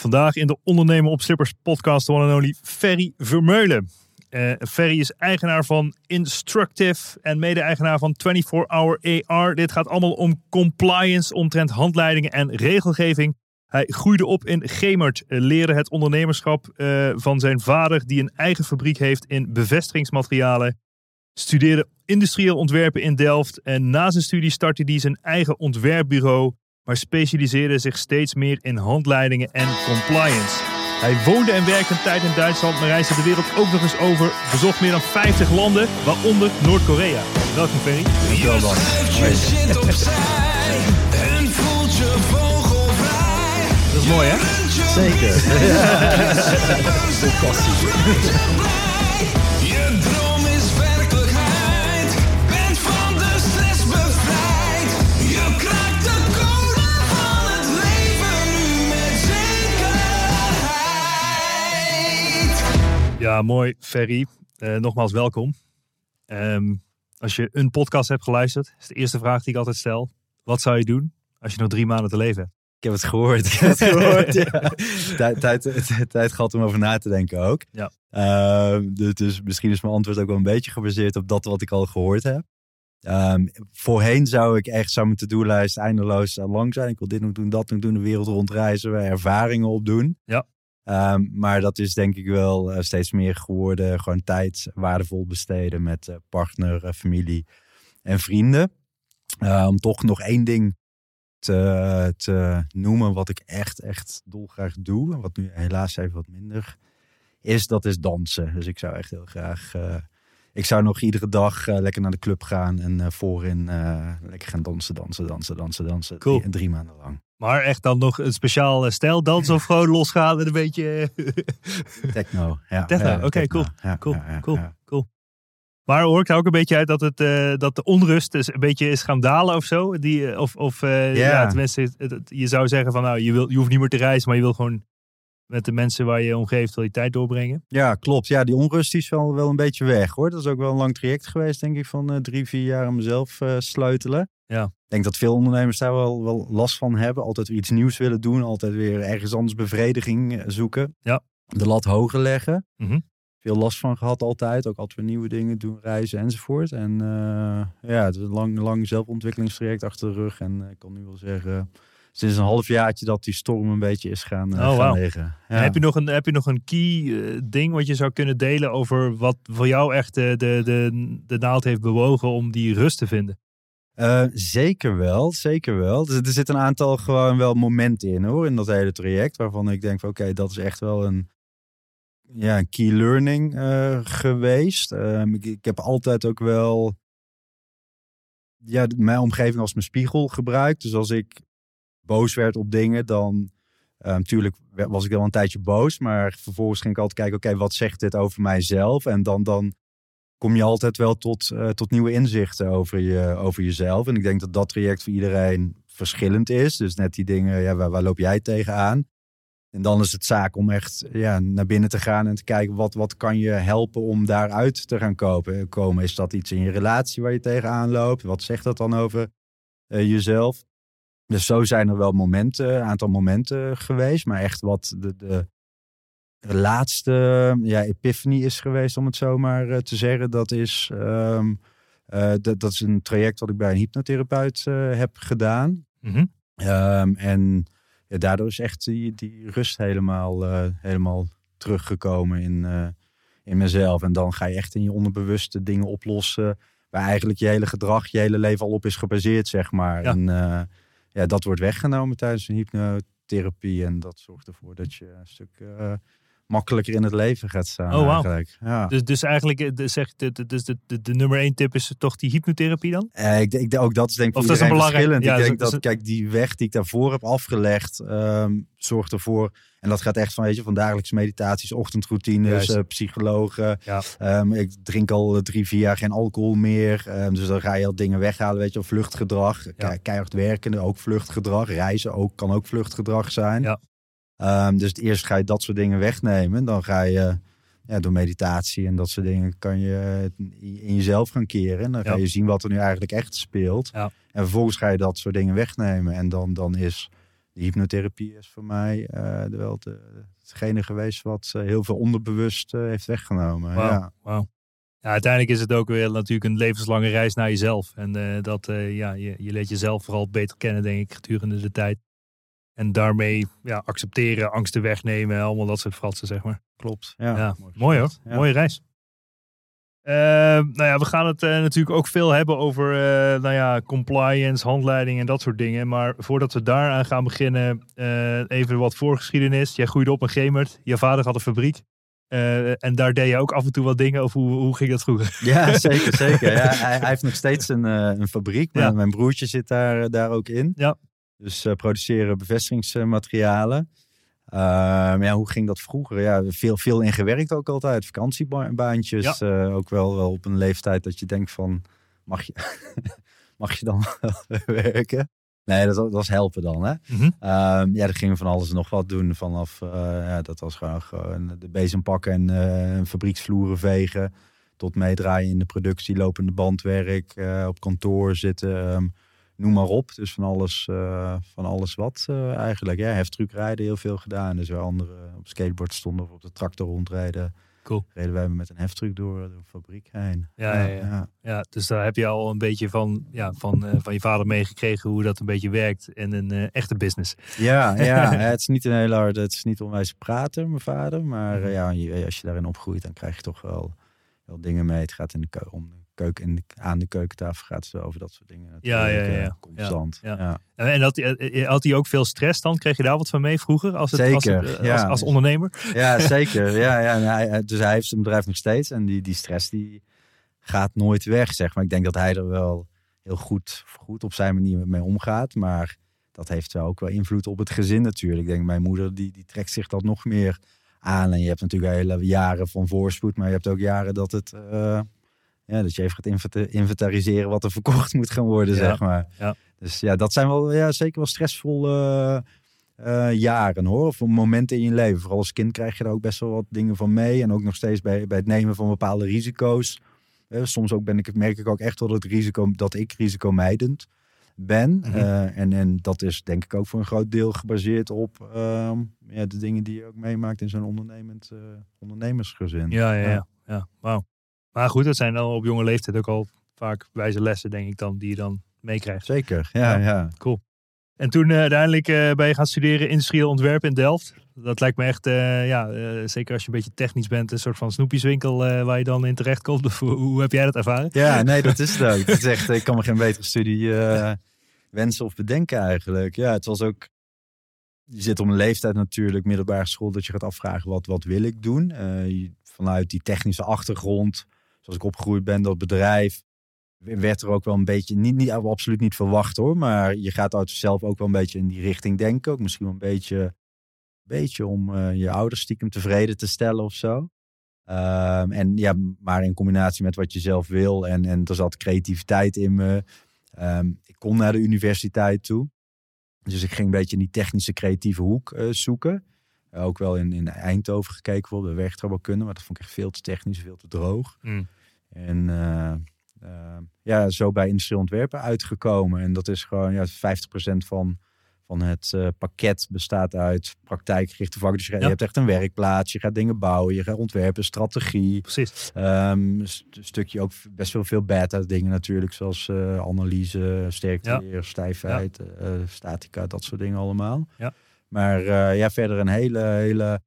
vandaag in de Ondernemen op Slippers podcast de one and Ferry Vermeulen. Uh, Ferry is eigenaar van Instructive en mede-eigenaar van 24-Hour AR. Dit gaat allemaal om compliance omtrent handleidingen en regelgeving. Hij groeide op in Gemert, leerde het ondernemerschap uh, van zijn vader, die een eigen fabriek heeft in bevestigingsmaterialen. Studeerde industrieel ontwerpen in Delft en na zijn studie startte hij zijn eigen ontwerpbureau maar specialiseerde zich steeds meer in handleidingen en compliance. Hij woonde en werkte een tijd in Duitsland, maar reisde de wereld ook nog eens over. Bezocht meer dan 50 landen, waaronder Noord-Korea. Welkom Ferry. Dankjewel Dan. Dat is mooi hè? Zeker. Fantastisch. Ja, mooi, Ferry. Uh, nogmaals welkom. Um, als je een podcast hebt geluisterd, is de eerste vraag die ik altijd stel: wat zou je doen als je nog drie maanden te leven hebt? Ik heb het gehoord. Ik heb het gehoord. ja. tijd, tijd, tijd gehad om over na te denken ook. Ja. Uh, dus, dus, misschien is mijn antwoord ook wel een beetje gebaseerd op dat wat ik al gehoord heb. Um, voorheen zou ik echt, zou mijn to-do-lijst eindeloos lang zijn. Ik wil dit nog doen, dat nog doen, de wereld rondreizen, ervaringen opdoen. Ja. Um, maar dat is denk ik wel uh, steeds meer geworden. Gewoon tijd waardevol besteden met uh, partner, uh, familie en vrienden. om toch nog één ding te, te noemen wat ik echt, echt dolgraag doe. Wat nu helaas even wat minder is, dat is dansen. Dus ik zou echt heel graag... ik zou nog iedere dag lekker naar de club gaan en voorin lekker gaan dansen, dansen, dansen, dansen, dansen. Cool. Drie, drie maanden lang. Maar echt dan nog een speciaal stijl dans of gewoon losgaan met een beetje... Techno, ja. Techno, oké, okay, cool. Ja, cool, ja, cool, cool. Maar hoor ik ook een beetje uit dat, het, dat de onrust dus een beetje is gaan dalen of zo? Die, of of ja. tenminste, je zou zeggen van nou, je, wil, je hoeft niet meer te reizen, maar je wil gewoon met de mensen waar je omgeeft wil je tijd doorbrengen. Ja, klopt. Ja, die onrust is wel, wel een beetje weg hoor. Dat is ook wel een lang traject geweest, denk ik, van uh, drie, vier jaar aan mezelf sleutelen. Ja. Ik denk dat veel ondernemers daar wel, wel last van hebben. Altijd weer iets nieuws willen doen. Altijd weer ergens anders bevrediging zoeken. Ja. De lat hoger leggen. Mm -hmm. Veel last van gehad altijd. Ook altijd weer nieuwe dingen doen, reizen enzovoort. En uh, ja, het is een lang, lang zelfontwikkelingstraject achter de rug. En ik kan nu wel zeggen, sinds een halfjaartje dat die storm een beetje is gaan, uh, oh, gaan wow. liggen. Ja. Heb, je nog een, heb je nog een key uh, ding wat je zou kunnen delen over wat voor jou echt de, de, de, de naald heeft bewogen om die rust te vinden? Uh, zeker wel, zeker wel. Dus er zit een aantal gewoon wel momenten in hoor, in dat hele traject. Waarvan ik denk van oké, okay, dat is echt wel een, ja, een key learning uh, geweest. Uh, ik, ik, heb altijd ook wel ja, mijn omgeving als mijn spiegel gebruikt. Dus als ik boos werd op dingen, dan natuurlijk was ik wel een tijdje boos. Maar vervolgens ging ik altijd kijken, oké, wat zegt dit over mijzelf? En dan, dan kom je altijd wel tot, uh, tot nieuwe inzichten over, je, over jezelf. En ik denk dat dat traject voor iedereen verschillend is. Dus net die dingen, ja, waar, waar loop jij tegenaan? En dan is het zaak om echt ja, naar binnen te gaan en te kijken wat, wat kan je helpen om daaruit te gaan kopen. komen. Is dat iets in je relatie waar je tegenaan loopt? Wat zegt dat dan over jezelf? Dus zo zijn er wel momenten, een aantal momenten geweest. Maar echt wat de, de laatste ja, epiphany is geweest, om het zo maar eh, te zeggen. Dat is, ehm, eh, dat, dat is een traject wat ik bij een hypnotherapeut eh, heb gedaan. Mhm. Ehm, en ja, daardoor is echt die, die rust helemaal, helemaal teruggekomen in, in mezelf. En dan ga je echt in je onderbewuste dingen oplossen. Waar eigenlijk je hele gedrag, je hele leven al op is gebaseerd, zeg maar. Ja. En ja, dat wordt weggenomen tijdens een hypnotherapie. En dat zorgt ervoor dat je een stuk makkelijker in het leven gaat staan. Oh, wow. eigenlijk. Ja. Dus, dus eigenlijk, eh, de, zeg, de, dus de, de, de nummer één tip is toch die hypnotherapie dan? Eh, ik, denk- ik, ook dat is denk ik Of dat is een belangrijk- ja, ik dat denk dat, dat kijk, die weg die ik daarvoor heb afgelegd, ehm, zorgt ervoor. En dat gaat echt van, weet je, van dagelijkse meditaties, ochtendroutines, eh, psychologen. Ja. Ehm, ik drink al eh, drie, vier jaar geen alcohol meer. Ehm, dus dan ga je al dingen weghalen, weet je, wel, vluchtgedrag. Ke- Keihard werken, ook vluchtgedrag. Reizen ook, kan ook vluchtgedrag zijn. Ja. Ehm, dus eerst ga je dat soort dingen wegnemen. Dan ga je ja, door meditatie en dat soort dingen kan je het in jezelf gaan keren. En dan ga Ja. je zien wat er nu eigenlijk echt speelt. Ja. En vervolgens ga je dat soort dingen wegnemen. En dan, dan is de hypnotherapie is voor mij eh, de- wel de, hetgene geweest wat eh, heel veel onderbewust eh, heeft weggenomen. Ja. wauw. Ja, uiteindelijk is het ook weer natuurlijk een levenslange reis naar jezelf. En eh, dat, eh, ja, je, je leert jezelf vooral beter kennen, denk ik, gedurende de tijd. En daarmee ja, accepteren, angsten wegnemen, allemaal dat soort fratsen, zeg maar. Klopt. Ja, Ja, mooi hoor. Ja. Mooie reis. Eh, nou ja, we gaan het eh, natuurlijk ook veel hebben over eh, nou ja, compliance, handleiding en dat soort dingen. Maar voordat we daaraan gaan beginnen, eh, even wat voorgeschiedenis. Jij groeide op in Gemert. Je vader had een fabriek. En daar deed je ook af en toe wat dingen. Of hoe, hoe ging dat vroeger? Ja, zeker, zeker. Ja, hij, hij heeft nog steeds een, een fabriek. Mijn, Ja. mijn broertje zit daar, daar ook in. Ja. Dus eh, produceren bevestigingsmaterialen. Ehm, ja, hoe ging dat vroeger? Ja, veel, veel in gewerkt ook altijd. Vakantiebaantjes. eh, ook wel, wel op een leeftijd dat je denkt van... Mag je, mag je dan werken? Nee, dat, dat was helpen dan, hè? Mhm. Ehm, ja, dat gingen we van alles en nog wat doen. Vanaf, eh, ja, dat was gewoon, gewoon de bezem pakken en eh, fabrieksvloeren vegen. Tot meedraaien in de productie, lopende bandwerk, eh, op kantoor zitten. ehm, noem maar op. Dus van alles, eh, van alles wat eh, eigenlijk. Ja, heftruck rijden heel veel gedaan. Dus waar anderen op skateboard stonden of op de tractor rondrijden. Cool. Reden wij met een heftruck door de fabriek heen. Ja, ja, ja. Ja, dus daar heb je al een beetje van, ja, van, eh, van je vader meegekregen hoe dat een beetje werkt in een eh, echte business. Ja, ja, het is niet een hele harde, het is niet onwijs praten, mijn vader. Maar Mhm. eh, ja, als je daarin opgroeit, dan krijg je toch wel, wel dingen mee. Het gaat in de om keuken, in de, aan de keukentafel gaat wel over dat soort dingen. Ja, natuurlijk, ja, ja, eh, ja. Constant. Ja. En had, hij- had hij ook veel stress dan? Kreeg je daar wat van mee vroeger? Als, het, als, Zeker, het, eh, als, als ondernemer? Ja, zeker. Ja, ja, en hij, dus hij heeft zijn bedrijf nog steeds. En die, die stress die gaat nooit weg, zeg maar. Ik denk dat hij er wel heel goed, goed op zijn manier mee omgaat. Maar dat heeft wel ook wel invloed op het gezin natuurlijk. Ik denk, mijn moeder die, die trekt zich dat nog meer aan. En je hebt natuurlijk hele jaren van voorspoed. Maar je hebt ook jaren dat het... eh, ja, dat je even gaat inventa- inventariseren wat er verkocht moet gaan worden, Ja, zeg maar. ja. Dus ja, dat zijn wel ja, zeker wel stressvolle eh, jaren hoor. Of momenten in je leven. Vooral als kind krijg je daar ook best wel wat dingen van mee. En ook nog steeds bij, bij het nemen van bepaalde risico's. Eh, soms ook ben ik, merk ik ook echt wel het risico dat ik risicomijdend ben. Mhm. Eh, en, en dat is denk ik ook voor een groot deel gebaseerd op ehm, ja, de dingen die je ook meemaakt in zo'n ondernemend eh, ondernemersgezin. Ja, ja, ja. ja. Wauw. Maar goed, dat zijn dan op jonge leeftijd ook al vaak wijze lessen, denk ik dan, die je dan meekrijgt. Zeker, ja, Ja. ja. En toen eh, uiteindelijk eh, ben je gaan studeren industrieel ontwerp in Delft. Dat lijkt me echt, eh, ja, zeker als je een beetje technisch bent, een soort van snoepjeswinkel waar je dan in terecht komt. Of hoe, hoe heb jij dat ervaren? Ja, nee, dat is het ook. Het is echt, ik kan me geen betere studie wensen of bedenken eigenlijk. Ja, het was ook... Je zit op een leeftijd natuurlijk, middelbare school, dat je gaat afvragen wat, wat wil ik doen. Vanuit die technische achtergrond, zoals ik opgegroeid ben, dat bedrijf, werd er ook wel een beetje, niet, niet, absoluut niet verwacht hoor, maar je gaat uit zelf ook wel een beetje in die richting denken. Ook misschien wel een beetje, beetje om eh, je ouders stiekem tevreden te stellen of zo. Ehm, en ja, maar in combinatie met wat je zelf wil. En, en er zat creativiteit in me. Ehm, ik kon naar de universiteit toe. Dus ik ging een beetje in die technische creatieve hoek eh, zoeken. Eh, ook wel in, in Eindhoven gekeken voor de werktuigbouwkunde. Maar dat vond ik echt veel te technisch, veel te droog. Mm. En eh, eh, ja, zo bij industrieel ontwerpen uitgekomen. En dat is gewoon ja, 50% van van het eh, pakket bestaat uit praktijkgerichte vakken. Dus je, hebt echt een werkplaats, je gaat dingen bouwen, je gaat ontwerpen, strategie. Precies. Een st- stukje ook best wel veel beta dingen natuurlijk, zoals analyse, sterkte, Ja. leer, stijfheid, statica, dat soort dingen allemaal. Ja. Maar ja, verder een hele, hele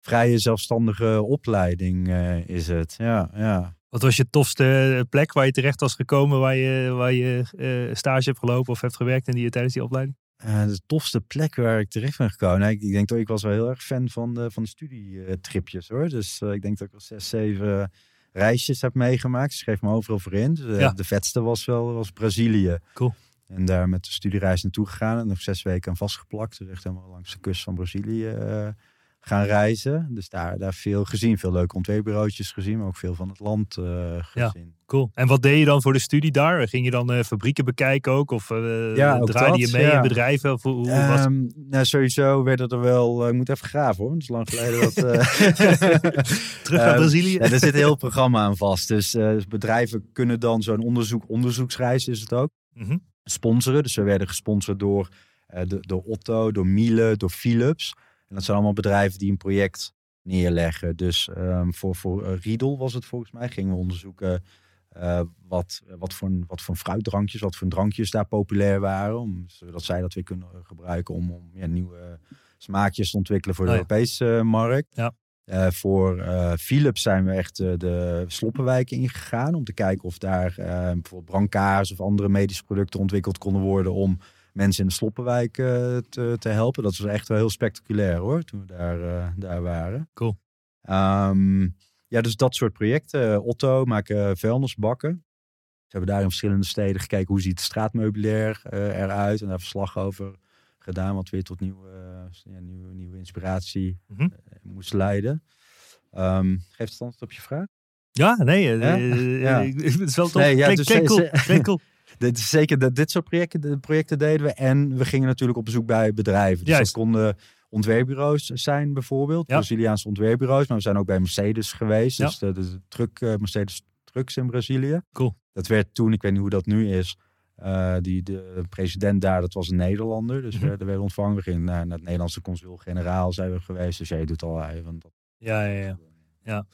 vrije zelfstandige opleiding is het. Ja, ja. Wat was je tofste plek waar je terecht was gekomen, waar je, waar je eh, stage hebt gelopen of hebt gewerkt in die, tijdens die opleiding? Eh, de tofste plek waar ik terecht ben gekomen. Nou, ik, ik denk dat ik was wel heel erg fan van de, van de studietripjes hoor. Dus eh, ik denk dat ik al zes, zeven reisjes heb meegemaakt. Ik schreef me overal voor in. Dus, eh, Ja. De vetste was wel was Brazilië. Cool. En daar met de studiereis naartoe gegaan. En nog zes weken aan vastgeplakt. Dus echt helemaal langs de kust van Brazilië eh, gaan reizen. Dus daar, daar veel gezien. Veel leuke ontwerpbureautjes gezien. Maar ook veel van het land Ja. gezien. Cool. En wat deed je dan voor de studie daar? Ging je dan eh, fabrieken bekijken ook? Of eh, Ja, ook draaide je dat, mee ja. in bedrijven? Of hoe, hoe was het? Ehm, nou, sowieso werden er wel. ik moet even graven hoor. Het is lang geleden dat. eh, Terug naar eh, Brazilië? Ja, er zit een heel programma aan vast. Dus eh, bedrijven kunnen dan zo'n onderzoek, onderzoeksreis is het ook, Mhm. sponsoren. Dus we werden gesponsord door, de, door Otto, door Miele, door Philips. En dat zijn allemaal bedrijven die een project neerleggen. Dus ehm, voor, voor eh, Riedel was het volgens mij. Gingen we onderzoeken eh, wat, wat, voor, wat voor fruitdrankjes, wat voor drankjes daar populair waren. Om, zodat zij dat weer kunnen gebruiken om, om ja, nieuwe smaakjes te ontwikkelen voor de Oh ja. Europese eh, markt. Ja. Eh, voor eh, Philips zijn we echt eh, de sloppenwijken ingegaan om te kijken of daar eh, bijvoorbeeld brancards of andere medische producten ontwikkeld konden worden om mensen in de sloppenwijk eh, te, te helpen. Dat was echt wel heel spectaculair hoor, toen we daar, eh, daar waren. Cool. Ehm, ja, dus dat soort projecten. Otto maken vuilnisbakken. Ze hebben daar in verschillende steden gekeken hoe ziet het straatmeubilair eh, eruit en daar verslag over gedaan, wat weer tot nieuwe, ja, nieuwe, nieuwe inspiratie Mhm. moest leiden. Ehm, geeft het antwoord op je vraag? Ja, nee. eh, Ja? eh, Ja. Het is wel tof. Nee, ja, dus cool. cool. Dit is zeker dat dit soort projecten, de projecten deden we. En we gingen natuurlijk op bezoek bij bedrijven. Dus Juist. dat konden ontwerpbureaus zijn bijvoorbeeld. Ja. Braziliaanse ontwerpbureaus. Maar we zijn ook bij Mercedes geweest. Ja. Dus de, de, truck, eh, Mercedes Trucks in Brazilië. Cool. Dat werd toen, ik weet niet hoe dat nu is. eh, die, de president daar, dat was een Nederlander. Dus Mhm. we werden ontvangen. We gingen naar, naar het Nederlandse consul-generaal zijn we geweest. Dus jij doet al even. Dat, Ja, ja, ja.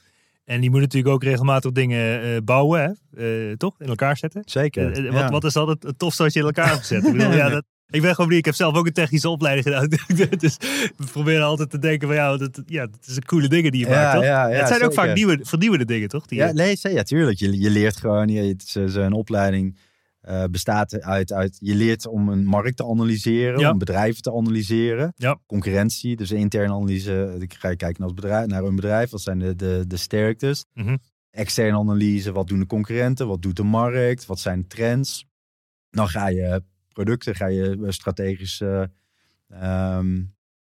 En die moet natuurlijk ook regelmatig dingen eh, bouwen, hè? Eh, toch? In elkaar zetten. Zeker. Eh, ja. wat, wat is dan het, het tofste wat je in elkaar hebt gezet? Ik, bedoel, ja, dat, ik ben gewoon benieuwd. Ik heb zelf ook een technische opleiding gedaan. dus we proberen altijd te denken van ja, dat, ja, dat is een coole dingen die je Ja, maakt, toch? ja, het zijn ook vaak nieuwe, vernieuwende dingen, toch? Die Ja, nee, ja, tuurlijk. Je, je leert gewoon, je, het is, zo'n opleiding eh, bestaat uit, uit, je leert om een markt te analyseren, Ja. om bedrijven te analyseren, Ja. concurrentie, dus interne analyse, ik ga je kijken naar, het bedrijf, naar een bedrijf, wat zijn de, de, de sterktes, Mhm. externe analyse, wat doen de concurrenten, wat doet de markt, wat zijn trends. Dan ga je producten, ga je eh, strategisch, eh, ehm,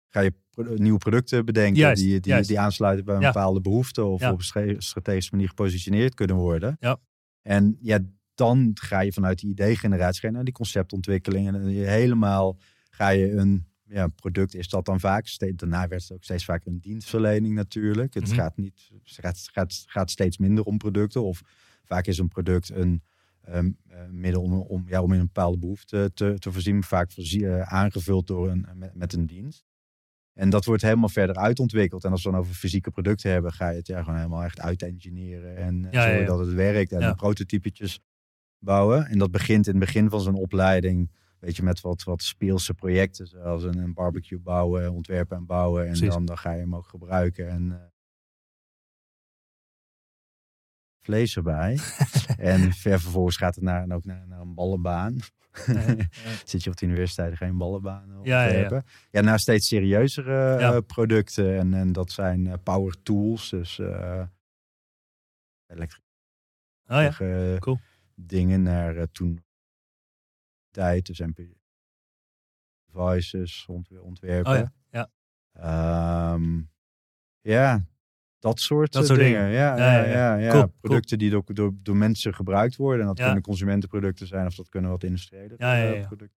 ga je nieuwe producten bedenken Juist, die, die, juist. die aansluiten bij een Ja. bepaalde behoefte of op een strategische manier gepositioneerd kunnen worden. Ja. En ja, dan ga je vanuit die idee-generatie naar die conceptontwikkeling en dan je helemaal ga je een ja, product is dat dan vaak. Steeds, daarna werd het ook steeds vaker een dienstverlening natuurlijk. Het Mhm. gaat, niet, gaat, gaat, gaat steeds minder om producten. Of vaak is een product een ehm, eh, middel om, om, ja, om in een bepaalde behoefte te, te voorzien. Vaak voorzie- eh, aangevuld door een, met, met een dienst. En dat wordt helemaal verder uitontwikkeld. En als we dan over fysieke producten hebben, ga je het ja, gewoon helemaal echt uitengineeren. En eh, Ja, ja, zorgen ja. dat het werkt. En prototypetjes bouwen. En dat begint in het begin van zo'n opleiding. Weet je, met wat, wat speelse projecten. Zoals een, een barbecue bouwen, ontwerpen en bouwen. En Precies. dan, dan ga je hem ook gebruiken. En eh, vlees erbij. en ver vervolgens gaat het naar, ook naar, naar een ballenbaan. Zit je op de universiteit, ga je een ballenbaan Ja, ja, ja. ontwerpen. Ja, naar steeds serieuzere eh, producten. En, en dat zijn eh, power tools. Dus eh elektrische Oh ja, cool. Dingen naar eh, toen tijd. Dus MP devices ontwer- ontwerpen. Oh ja, ja. Ehm, ja, dat soort, Dat eh, soort dingen. dingen. Ja, Ja, ja, ja. Cool. Producten die door, door, door mensen gebruikt worden. En dat kunnen consumentenproducten zijn of dat kunnen wat industriële Ja, ja, eh, ja. producten.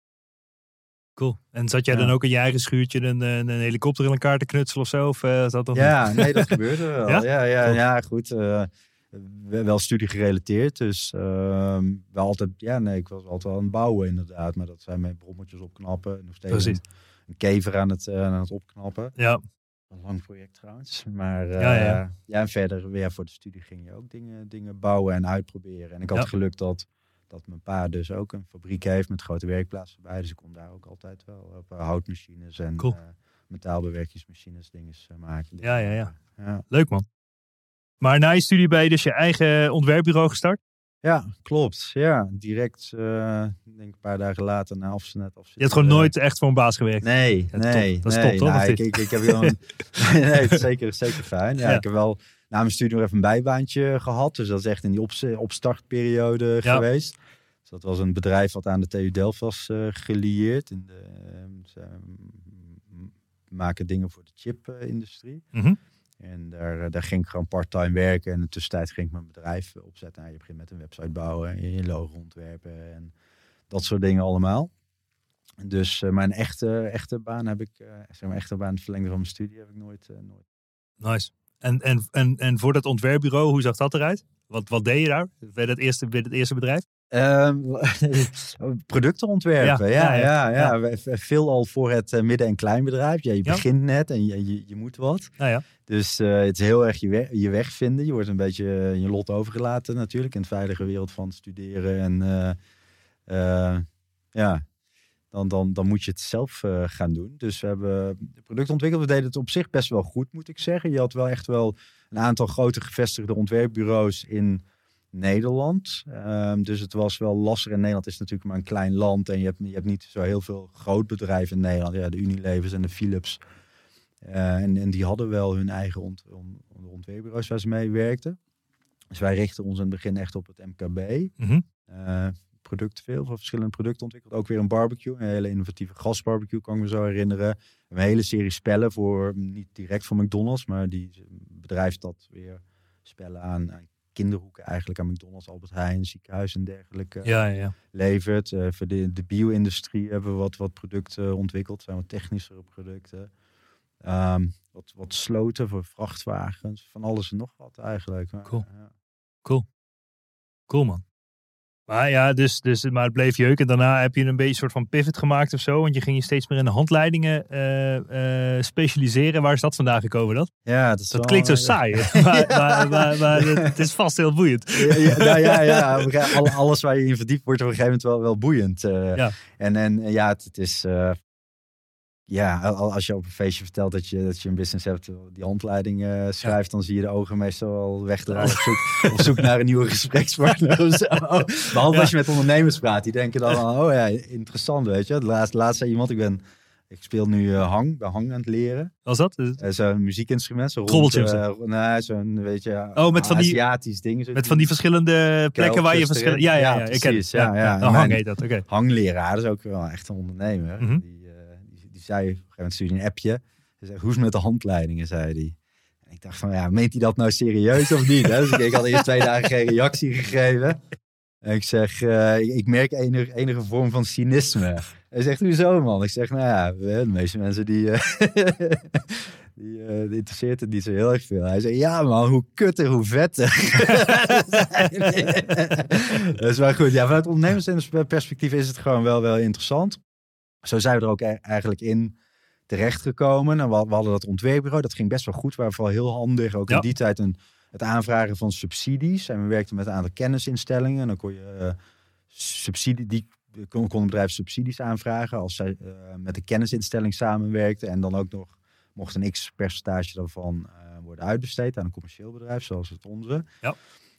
Cool. En zat jij dan ook in je eigen schuurtje een, een, een helikopter in elkaar te knutselen of zo? Of is dat Ja, nee, dat gebeurde wel. Ja? Ja, ja, Cool. goed. Wel studie gerelateerd. Dus ehm, wel altijd, ja, nee, ik was altijd wel aan het bouwen inderdaad. Maar dat zijn mijn brommetjes opknappen. Nog steeds Precies. een, kever aan het, eh, aan het opknappen. Ja, Een lang project trouwens. Maar eh, Ja, ja, ja. ja. en verder weer voor de studie ging je ook dingen, dingen bouwen en uitproberen. En ik had Ja. geluk dat, dat mijn pa dus ook een fabriek heeft met grote werkplaatsen bij. Dus ik kon daar ook altijd wel op eh, houtmachines en Cool. eh, metaalbewerkingsmachines dingen eh, maken. Ja, ja, ja. ja. leuk man. Maar na je studie ben je dus je eigen ontwerpbureau gestart? Ja, klopt. Ja, direct, eh, denk een paar dagen later na afzet. Je hebt gewoon nooit echt voor een baas gewerkt? Nee, Ja, top. nee. Dat is nee. top, toch? Nou, Of ik, ik, ik heb wel een... nee, zeker, zeker fijn. Ja, Ja. Ik heb wel na mijn studie nog even een bijbaantje gehad. Dus dat is echt in die op, opstartperiode Ja. geweest. Dus dat was een bedrijf wat aan de TU Delft was eh, gelieerd. In de, ehm, ze mm, maken dingen voor de chipindustrie. Mhm. En daar, eh, daar ging ik gewoon part-time werken. En in de tussentijd ging ik mijn bedrijf opzetten. Je begint met een website bouwen, en je logo ontwerpen en dat soort dingen allemaal. Dus eh, mijn echte, echte baan heb ik, eh, zeg maar echte baan, het verlengde van mijn studie, heb ik nooit, nooit. Nice. En, en, en, en voor dat ontwerpbureau, hoe zag dat eruit? Wat, wat deed je daar? Bij dat eerste, bij het eerste bedrijf? Ehm, producten ontwerpen, Ja, ja, ja, Veel al voor het eh, midden- en kleinbedrijf. Ja, je begint net en je, je, je moet wat. Nou ja. Dus eh, het is heel erg je, weg, je weg vinden. Je wordt een beetje eh, je lot overgelaten natuurlijk. In de veilige wereld van studeren. En ja, dan, dan, dan moet je het zelf gaan doen. Dus we hebben het product ontwikkeld. We deden het op zich best wel goed, moet ik zeggen. Je had wel echt wel een aantal grote gevestigde ontwerpbureaus in Nederland. Ehm, dus het was wel lastig. En Nederland is natuurlijk maar een klein land. En je hebt, je hebt niet zo heel veel groot bedrijven in Nederland. Ja, de Unilevers en de Philips. Eh, en, en die hadden wel hun eigen ont, on- ontwerpbureaus waar ze mee werkten. Dus wij richten ons in het begin echt op het MKB. Mhm. Eh, producten, veel van verschillende producten ontwikkeld. Ook weer een barbecue, een hele innovatieve gasbarbecue kan ik me zo herinneren. Een hele serie spellen voor, niet direct voor McDonald's, maar die bedrijf dat weer spellen aan, aan kinderhoeken eigenlijk, aan McDonald's, Albert Heijn, ziekenhuis en dergelijke Ja, ja, levert. Eh, voor de, de bio-industrie hebben we wat, wat producten ontwikkeld. zijn wat technischere producten. Ehm, wat, wat sloten voor vrachtwagens. Van alles en nog wat eigenlijk. Cool. ja. Cool man. Maar ja, dus, dus, maar het bleef jeuk. En daarna heb je een beetje een soort van pivot gemaakt of zo. Want je ging je steeds meer in de handleidingen eh, eh, specialiseren. Waar is dat vandaan gekomen dat? Ja, dat, klinkt zo saai. hè? maar, maar, maar, maar het is vast heel boeiend. Ja, ja, nou ja, Alles waar je in verdiept wordt op een gegeven moment wel, wel boeiend. eh. Ja. En, en eh, ja, het, het is... ja, al- als je op een feestje vertelt dat je, dat je een business hebt, die handleiding eh, schrijft, dan zie je de ogen meestal al wegdraaien op zoek, op zoek naar een nieuwe gesprekspartner of zo. Behalve Ja. als je met ondernemers praat, die denken dan, oh ja, interessant, weet je. Laatst, laatst zei iemand, ik ben, ik speel nu eh, hang, ben hang aan het leren. Was dat? Eh, zo'n muziekinstrument, zo'n rond, of eh, nee, zo'n, weet je, Oh, met van die- Aziatisch ding. zo Met van die verschillende plekken waar je verschillende... Ja, ja, Ja, ja, ik ken precies. Ja, ja. Een hang heet dat, oké. hangleraar, dat is ook wel echt een ondernemer. Mhm. die, die, die zei, op een gegeven moment stuurde hij een appje. Hij zei, hoe is het met de handleidingen, zei hij. En ik dacht van, ja, meent hij dat nou serieus of niet? hè? Dus ik, ik had eerst twee dagen geen reactie gegeven. En ik zeg, eh, ik- merk enige, enige vorm van cynisme. Hij zegt, hoezo man? Ik zeg, nou ja, de meeste mensen die... eh, Die, eh, die interesseert het niet zo heel erg veel. Hij zei, ja man, hoe kutter, hoe vetter. dat is wel goed. Ja, vanuit ondernemersperspectief is het gewoon wel, wel interessant. Zo zijn we er ook e- eigenlijk in terechtgekomen. En we, we hadden dat ontwerpbureau, dat ging best wel goed. We waren vooral heel handig, ook Ja. in die tijd, een, het aanvragen van subsidies. En we werkten met een aantal kennisinstellingen. En dan kon je eh, subsidie, die kon, kon een bedrijf subsidies aanvragen als zij eh, met een kennisinstelling samenwerkte. En dan ook nog mocht een x percentage daarvan eh, worden uitbesteed aan een commercieel bedrijf, zoals het onze. Ja.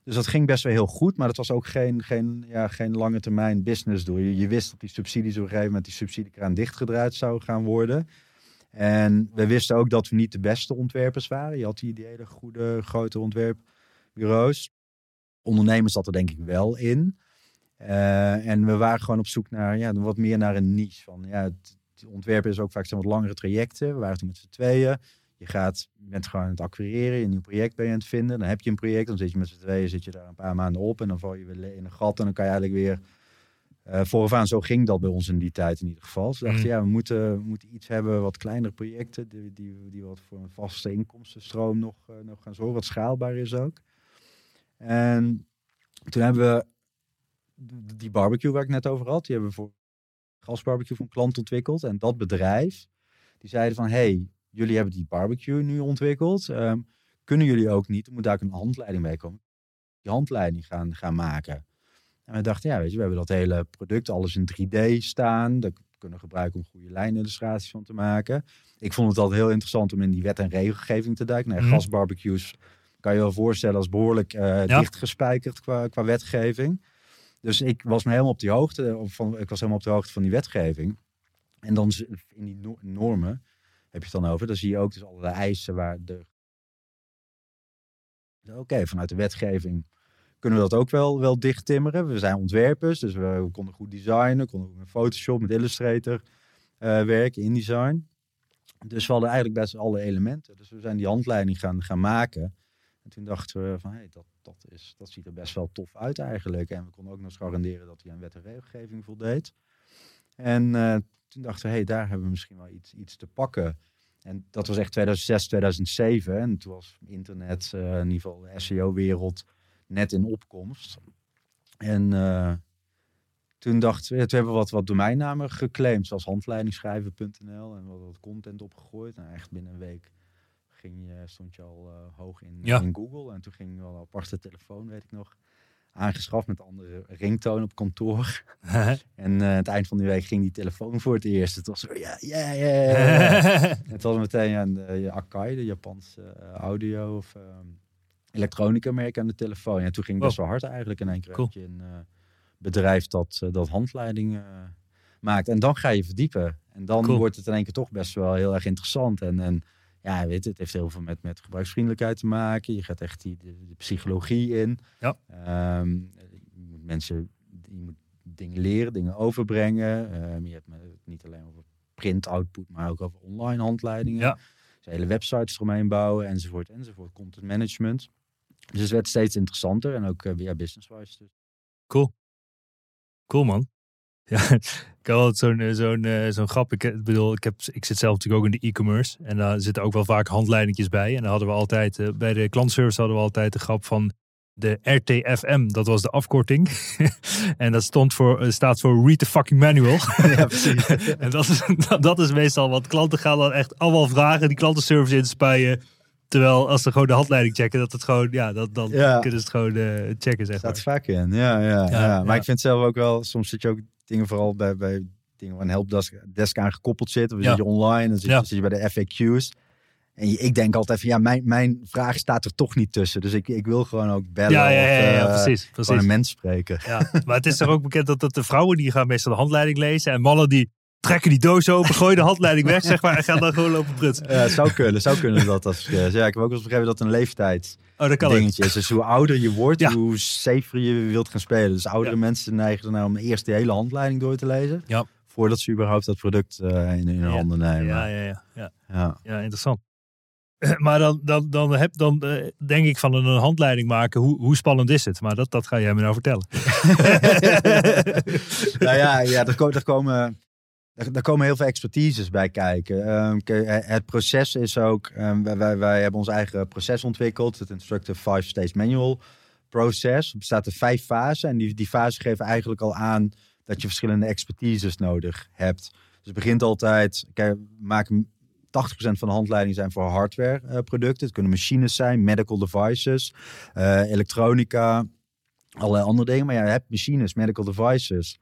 Dus dat ging best wel heel goed, maar dat was ook geen, geen, ja, geen lange termijn business doel. Je, je wist dat die subsidies op een gegeven moment die subsidiekraan dichtgedraaid zou gaan worden. En we wisten ook dat we niet de beste ontwerpers waren. Je had die, hele goede grote ontwerpbureaus. Ondernemers zat er denk ik wel in. Eh, en we waren gewoon op zoek naar ja, wat meer naar een niche. Van, ja, het ontwerpen is ook vaak zijn wat langere trajecten. We waren toen met z'n tweeën. Je gaat, je bent gewoon aan het acquireren, een nieuw project ben je aan het vinden. Dan heb je een project, dan zit je met z'n tweeën, zit je daar een paar maanden op en dan val je weer in een gat en dan kan je eigenlijk weer eh vooraf aan. Zo ging dat bij ons in die tijd in ieder geval. Ze dachten, Mm. ja, we moeten, we moeten iets hebben, wat kleinere projecten, die, die, die wat voor een vaste inkomstenstroom nog, eh, nog gaan zorgen, wat schaalbaar is ook. En toen hebben we die barbecue waar ik net over had, die hebben we voor gasbarbecue van klant ontwikkeld. En dat bedrijf, die zeiden van, hey, jullie hebben die barbecue nu ontwikkeld. Ehm, kunnen jullie ook niet, er moet daar ook een handleiding bij komen, die handleiding gaan, gaan maken. En we dachten, ja, weet je, we hebben dat hele product, alles in 3D staan. Daar kunnen we gebruiken om goede lijnillustraties van te maken. Ik vond het altijd heel interessant om in die wet en regelgeving te duiken. Nou, Mhm. Gasbarbecues kan je wel voorstellen als behoorlijk eh Ja. dichtgespijkerd qua, qua wetgeving. Dus ik was me helemaal op die hoogte van, ik was helemaal op de hoogte van die wetgeving. En dan in die no- normen heb je dan over. Dan zie je ook dus allerlei eisen waar de. Oké, vanuit de wetgeving kunnen we dat ook wel, wel dicht timmeren. We zijn ontwerpers, dus we, konden goed designen, konden met Photoshop, met Illustrator eh, werken, InDesign. Dus we hadden eigenlijk best alle elementen. Dus we zijn die handleiding gaan, gaan maken. En toen dachten we van, hé, hey, dat, dat, is, dat ziet er best wel tof uit eigenlijk. En we konden ook nog garanderen dat hij aan wet en regelgeving voldeed. En eh, toen dachten we, hé, hey, daar hebben we misschien wel iets, iets te pakken. En dat was echt 2006, 2007. En toen was internet, eh, in ieder geval de SEO-wereld, net in opkomst. En eh, toen dachten we, toen hebben we wat, wat domeinnamen geclaimd, zoals handleidingschrijven.nl en wat, wat content opgegooid. Nou, echt binnen een week ging je, stond je al eh, hoog in, Ja. in Google. En toen ging je wel een aparte telefoon, weet ik nog, aangeschaft met andere ringtoon op kantoor. En eh, aan het eind van die week ging die telefoon voor het eerst. Het was zo, ja, ja, ja. Het was meteen aan de Akai, de Japanse eh, audio of ehm, elektronica merk aan de telefoon. En toen ging het best wel hard eigenlijk in één keer. Cool. een eh, bedrijf dat, eh, dat handleiding eh, maakt. En dan ga je verdiepen. En dan Cool. wordt het in één keer toch best wel heel erg interessant. En, en ja, weet het heeft heel veel met, met gebruiksvriendelijkheid te maken. Je gaat echt die, de, de psychologie in. Ja. Ehm, je moet mensen, je moet dingen leren, dingen overbrengen. Ehm, je hebt het niet alleen over print output, maar ook over online handleidingen. Ja. Dus hele websites eromheen bouwen, enzovoort, enzovoort. Content management. Dus het werd steeds interessanter en ook uh, ja, business-wise. Dus. Cool. Cool, man. Ja, ik had altijd zo'n eh, zo'n eh, zo'n grap. Ik, eh, bedoel, ik, heb, ik zit zelf natuurlijk ook in de e-commerce. En daar zitten ook wel vaak handleidingjes bij. En dan hadden we altijd, bij de klantservice hadden we altijd de grap van de RTFM. Dat was de afkorting. en dat stond voor, staat voor Read the Fucking Manual. ja, precies. en dat is, dat is meestal wat klanten gaan dan echt allemaal vragen. Die klantenservice in te spuien. Terwijl als ze gewoon de handleiding checken, dat het gewoon, ja, dat, dan Ja. kunnen ze het gewoon checken, zeg staat maar. vaak in. Ja, ja, ja, Ja, Maar ik vind zelf ook wel, soms zit je ook dingen vooral bij, bij dingen waar een helpdesk desk aan gekoppeld zit. Of Ja. zit je online, dan zit, Ja. je, zit je bij de FAQ's. En je- ik denk altijd van ja, mijn, mijn vraag staat er toch niet tussen. Dus ik, ik wil gewoon ook bellen Ja, ja, ja, of ja, eh, precies. precies. een mens spreken. Ja, maar het is toch ook bekend dat, dat de vrouwen die gaan meestal de handleiding lezen. En mannen die trekken die doos open, gooien de handleiding weg, zeg maar. En gaan dan gewoon lopen prutsen. Ja, het zou kunnen, zou kunnen dat verschil is. Ja, ik heb ook wel eens begrepen dat een leeftijd Oh, dat kan dingetje is. Dus hoe ouder je wordt, Ja. hoe safer je wilt gaan spelen. Dus oudere Ja. mensen neigen ernaar om eerst de hele handleiding door te lezen. Ja. Voordat ze überhaupt dat product eh, in, hun handen nemen. Ja, ja, ja. ja. ja. Ja, interessant. Maar dan, dan, dan, heb, dan eh, denk ik van een handleiding maken, hoe, hoe spannend is het? Maar dat, dat ga jij me nou vertellen. nou ja, ja daar komen, daar, komen heel veel expertises bij kijken. Ehm, het proces is ook, ehm, wij, wij, hebben ons eigen proces ontwikkeld, het Instructive Five Stage Manual proces. Het bestaat uit vijf fasen en die, die geven eigenlijk al aan dat je verschillende expertises nodig hebt. Dus het begint altijd, kijk, maken 80% van de handleidingen zijn voor hardware eh, producten. Het kunnen machines zijn, medical devices, eh, elektronica, allerlei andere dingen. Maar ja, je hebt machines, medical devices.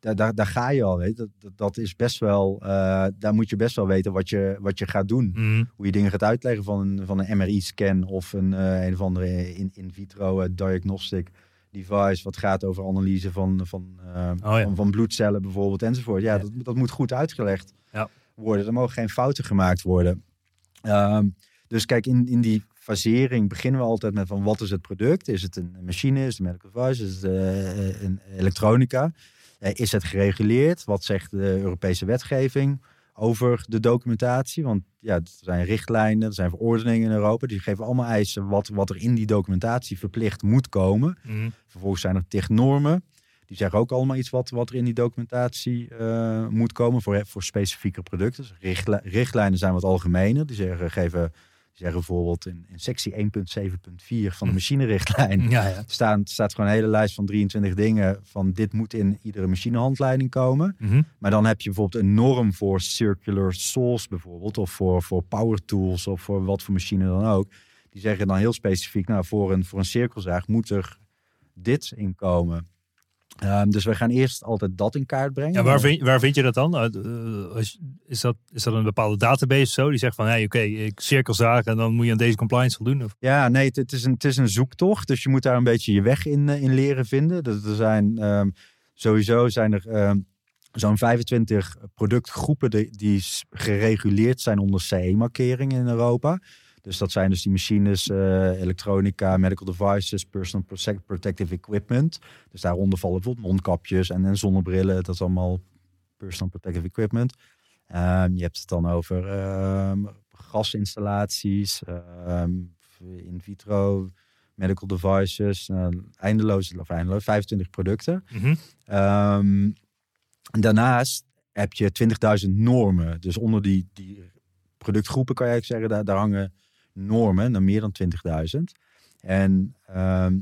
Daar, daar, daar ga je al, weet. Dat, dat, dat is best wel, eh, daar moet je best wel weten wat je, wat je gaat doen. Mhm. Hoe je dingen gaat uitleggen van een, van een MRI-scan of een, eh, een of andere in, in vitro eh, diagnostic device. Wat gaat over analyse van, van, Oh ja. van, van bloedcellen bijvoorbeeld enzovoort. Ja, Ja. Dat, dat moet goed uitgelegd Ja. worden. Er mogen geen fouten gemaakt worden. Ehm, dus kijk, in, in die fasering beginnen we altijd met van wat is het product? Is het een machine? Is het een medical device? Is het een elektronica? Eh, is het gereguleerd? Wat zegt de Europese wetgeving over de documentatie? Want ja, er zijn richtlijnen, er zijn verordeningen in Europa. Die geven allemaal eisen wat, wat er in die documentatie verplicht moet komen. Mhm. Vervolgens zijn er technormen. Die zeggen ook allemaal iets wat, wat er in die documentatie eh, moet komen voor, voor specifieke producten. Dus richtlij- richtlijnen zijn wat algemener. Die zeggen, geven zeggen bijvoorbeeld in, in sectie 1.7.4 van de machinerichtlijn Ja, ja. staan, staat gewoon een hele lijst van 23 dingen van dit moet in iedere machinehandleiding komen. Mhm. Maar dan heb je bijvoorbeeld een norm voor circular saws bijvoorbeeld, of voor, voor power tools, of voor wat voor machine dan ook. Die zeggen dan heel specifiek, nou voor een, voor een cirkelzaag moet er dit in komen. Ehm, dus we gaan eerst altijd dat in kaart brengen. Ja, waar, vind, waar vind je dat dan? Uh, uh, als- Is dat, is dat een bepaalde database zo? Die zegt van, hey, oké, ik cirkelzaag en dan moet je aan deze compliance voldoen? Of? Ja, nee, het, het is een, het is een zoektocht. Dus je moet daar een beetje je weg in, eh, in leren vinden. Dus er zijn ehm, sowieso zijn er ehm, zo'n 25 productgroepen die, die gereguleerd zijn onder CE-markering in Europa. Dus dat zijn dus die machines, eh, elektronica, medical devices, personal protect- protective equipment. Dus daaronder vallen bijvoorbeeld mondkapjes en, en zonnebrillen. Dat is allemaal personal protective equipment. Ehm, je hebt het dan over ehm, gasinstallaties, ehm, in vitro, medical devices, eh, eindeloos, of eindeloos, 25 producten. Ehm, daarnaast heb je 20.000 normen. Dus onder die, die productgroepen kan je eigenlijk zeggen, daar, daar hangen normen, dan meer dan 20.000. En ehm,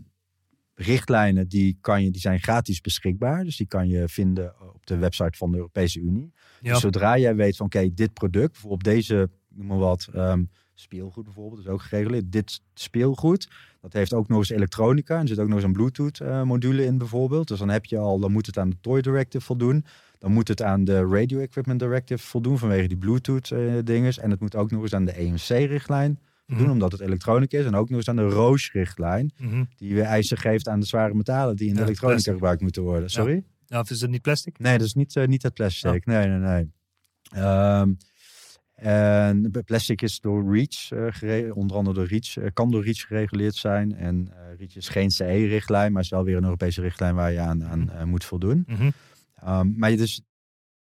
richtlijnen die, kan je, die zijn gratis beschikbaar. Dus die kan je vinden op de website van de Europese Unie. Ja. Dus zodra jij weet van oké, dit product, bijvoorbeeld deze, noem maar wat, ehm, speelgoed bijvoorbeeld, is ook gereguleerd. Dit speelgoed, dat heeft ook nog eens elektronica en zit ook nog eens een Bluetooth eh, module in bijvoorbeeld. Dus dan heb je al, dan moet het aan de Toy Directive voldoen. Dan moet het aan de Radio Equipment Directive voldoen vanwege die Bluetooth eh dinges. En het moet ook nog eens aan de EMC-richtlijn voldoen, Mhm. omdat het elektronica is. En ook nog eens aan de Roche-richtlijn, Mhm. die weer eisen geeft aan de zware metalen die in de Ja, elektronica plastic. gebruikt moeten worden. Sorry? Ja, of is het niet plastic? Nee, dat is niet, eh, niet het plastic. Nee, nee, nee. Ehm, en plastic is door REACH, eh, onder andere door REACH, eh, kan door REACH gereguleerd zijn. En REACH is geen CE-richtlijn, maar is wel weer een Europese richtlijn waar je aan, aan eh, moet voldoen. Mhm. Ehm, maar je dus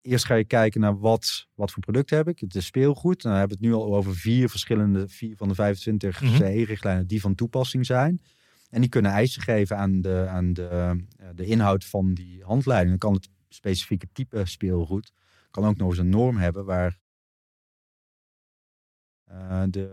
eerst ga je kijken naar wat, wat voor product heb ik. Het is speelgoed. Dan hebben we het nu al over vier verschillende, vier van de 25 Mhm. CE-richtlijnen die van toepassing zijn. En die kunnen eisen geven aan de, aan de, eh, de inhoud van die handleiding. Dan kan het specifieke type speelgoed kan ook nog eens een norm hebben waar eh, de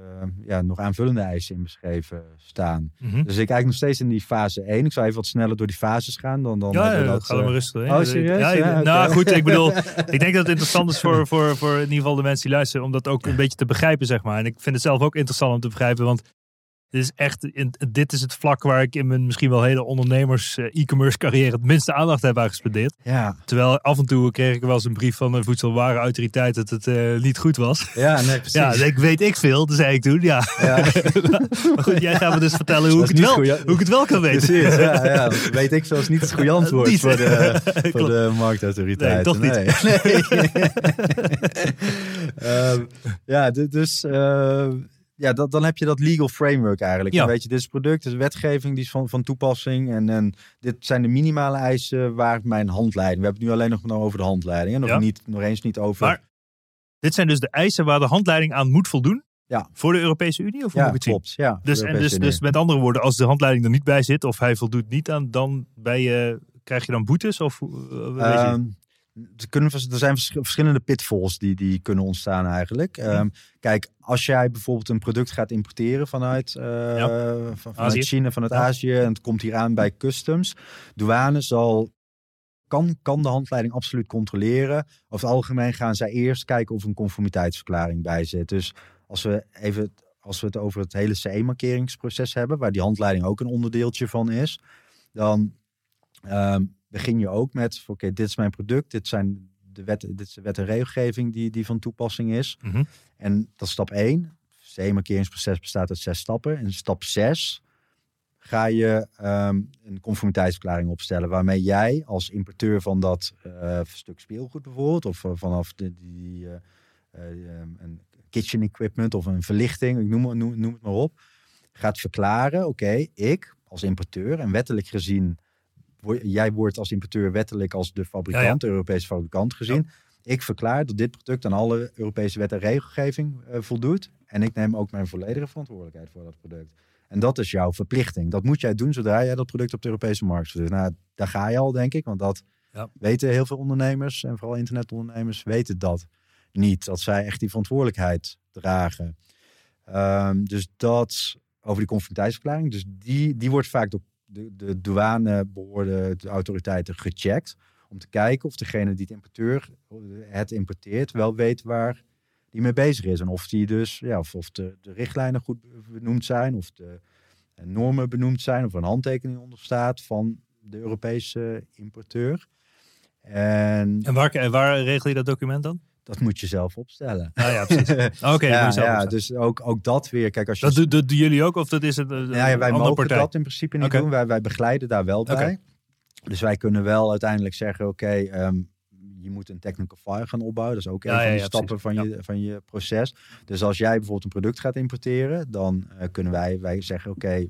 ja, nog aanvullende eisen in beschreven staan. Mhm. Dus ik kijk nog steeds in die fase 1. Ik zou even wat sneller door die fases gaan. Dan, dan Ja, ja, dat, ga eh, maar rustig oh, serieus? Ja, Ja, Nou goed, ik bedoel, ik denk dat het interessant is voor, voor, voor in ieder geval de mensen die luisteren, om dat ook een beetje te begrijpen, zeg maar. En ik vind het zelf ook interessant om te begrijpen, want dit is echt, dit is het vlak waar ik in mijn misschien wel hele ondernemers eh, e-commerce carrière het minste aandacht heb aan gespendeerd. Ja, Terwijl af en toe kreeg ik wel eens een brief van een voedselwarenautoriteit dat het eh, niet goed was. ja nee, precies. Ja, ik weet ik veel, dat zei ik toen, ja. Ja. maar goed, jij gaat me dus vertellen hoe, ik het, wel, hoe ik het wel kan weten. Precies, ja, ja. Weet ik zoals niet het goede antwoord Niet. voor de, voor de marktautoriteit. Nee, toch niet. Ehm, ja, du- dus ja, dat, dan heb je dat legal framework eigenlijk. Ja. Weet je, dit is product, dit is wetgeving, die is van, van toepassing. En, en dit zijn de minimale eisen waar mijn handleiding... We hebben het nu alleen nog maar over de handleiding. En nog, Ja. niet, nog eens niet over... Maar Dit zijn dus de eisen waar de handleiding aan moet voldoen. Ja. Voor de Europese Unie? Of hoe ja, moet ik het zien? klopt. Ja, Dus, en dus, dus met andere woorden, als de handleiding er niet bij zit of hij voldoet niet aan, dan je, krijg je dan boetes? Of? Ehm, er, kunnen, er zijn vers- verschillende pitfalls die, die kunnen ontstaan eigenlijk. Mhm. Ehm, kijk, als jij bijvoorbeeld een product gaat importeren vanuit, eh, van, vanuit. China, vanuit Ja. Azië en het komt hier aan bij customs, douane zal kan, kan de handleiding absoluut controleren. Over het algemeen gaan zij eerst kijken of een conformiteitsverklaring bij zit. Dus als we even als we het over het hele CE-markeringsproces hebben, waar die handleiding ook een onderdeeltje van is, dan ehm, begin je ook met: oké, dit is mijn product, dit zijn de wet, dit is de wet en regelgeving die, die van toepassing is. Mhm. En dat is stap 1. Het CE-markeringsproces bestaat uit zes stappen. En stap 6 ga je ehm, een conformiteitsverklaring opstellen. Waarmee jij als importeur van dat eh, stuk speelgoed bijvoorbeeld, of eh, vanaf de, die, eh, eh, ehm, een kitchen equipment of een verlichting, ik noem, noem, noem het maar op, gaat verklaren: oké, ik als importeur en wettelijk gezien, jij wordt als importeur wettelijk als de fabrikant, de Europese fabrikant gezien. Ik verklaar dat dit product aan alle Europese wet en regelgeving eh, voldoet. En ik neem ook mijn volledige verantwoordelijkheid voor dat product. En dat is jouw verplichting. Dat moet jij doen zodra jij dat product op de Europese markt zet. Nou, daar ga je al, denk ik. Want dat Ja. weten heel veel ondernemers en vooral internetondernemers weten dat niet. Dat zij echt die verantwoordelijkheid dragen. Ehm, dus dat over die conformiteitsverklaring. Dus die, die wordt vaak door de, de douanebehoorde de autoriteiten gecheckt. Om te kijken of degene die het importeur het importeert wel weet waar die mee bezig is. En of die dus, ja, of, of de, de richtlijnen goed benoemd zijn, of de normen benoemd zijn, of een handtekening onder staat van de Europese importeur. En, en waar, waar regel je dat document dan? Dat moet je zelf opstellen. Ah, ja, precies. Oké, ja, ja dus ook, ook dat weer. Kijk, als je... Dat, doen, dat doen jullie ook of dat is het een, ja, wij mogen partij? dat in principe niet doen. Wij, wij begeleiden daar wel bij. Okay. Dus wij kunnen wel uiteindelijk zeggen, oké, um, je moet een technical file gaan opbouwen. Dat is ook een van de stappen van, je, van je proces. Dus als jij bijvoorbeeld een product gaat importeren, dan uh, kunnen wij, wij zeggen, oké,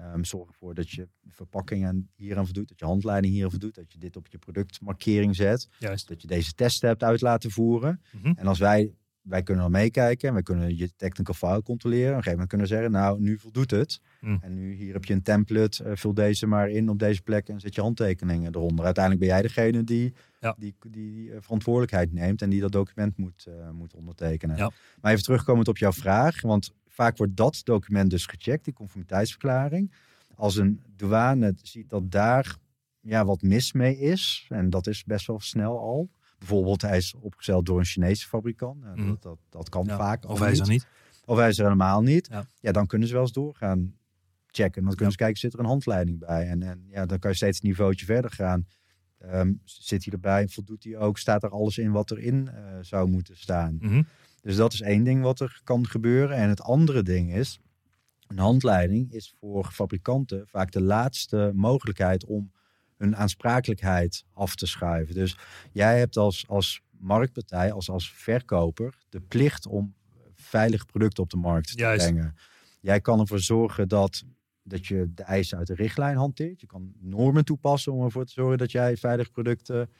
um, zorg ervoor dat je verpakkingen hier aan voldoet, dat je handleiding hier aan voldoet, dat je dit op je productmarkering zet, Juist. dat je deze testen hebt uit laten voeren. Mm -hmm. En als wij, wij kunnen dan meekijken en wij kunnen je technical file controleren. Op een gegeven moment kunnen we zeggen, nou, nu voldoet het. Mm. En nu hier heb je een template, uh, vul deze maar in op deze plek en zet je handtekeningen eronder. Uiteindelijk ben jij degene die ja. die, die uh, verantwoordelijkheid neemt en die dat document moet, uh, moet ondertekenen. Ja. Maar even terugkomend op jouw vraag, want vaak wordt dat document dus gecheckt, die conformiteitsverklaring. Als een douane ziet dat daar ja, wat mis mee is, en dat is best wel snel al. Bijvoorbeeld hij is opgesteld door een Chinese fabrikant. Nou, Mhm. dat, dat, dat kan Ja. vaak. Of hij is niet. er niet. Of hij is er helemaal niet. Ja. Ja, dan kunnen ze wel eens doorgaan checken. Dan kunnen ze kijken, zit er een handleiding bij? En, en ja, dan kan je steeds een niveautje verder gaan. Ehm, zit hij erbij? Voldoet hij ook? Staat er alles in wat erin eh, zou moeten staan? Mhm. Dus dat is één ding wat er kan gebeuren. En het andere ding is, een handleiding is voor fabrikanten vaak de laatste mogelijkheid om hun aansprakelijkheid af te schuiven. Dus jij hebt als, als marktpartij, als, als verkoper, de plicht om veilige producten op de markt te Juist. brengen. Jij kan ervoor zorgen dat, dat je de eisen uit de richtlijn hanteert. Je kan normen toepassen om ervoor te zorgen dat jij veilige producten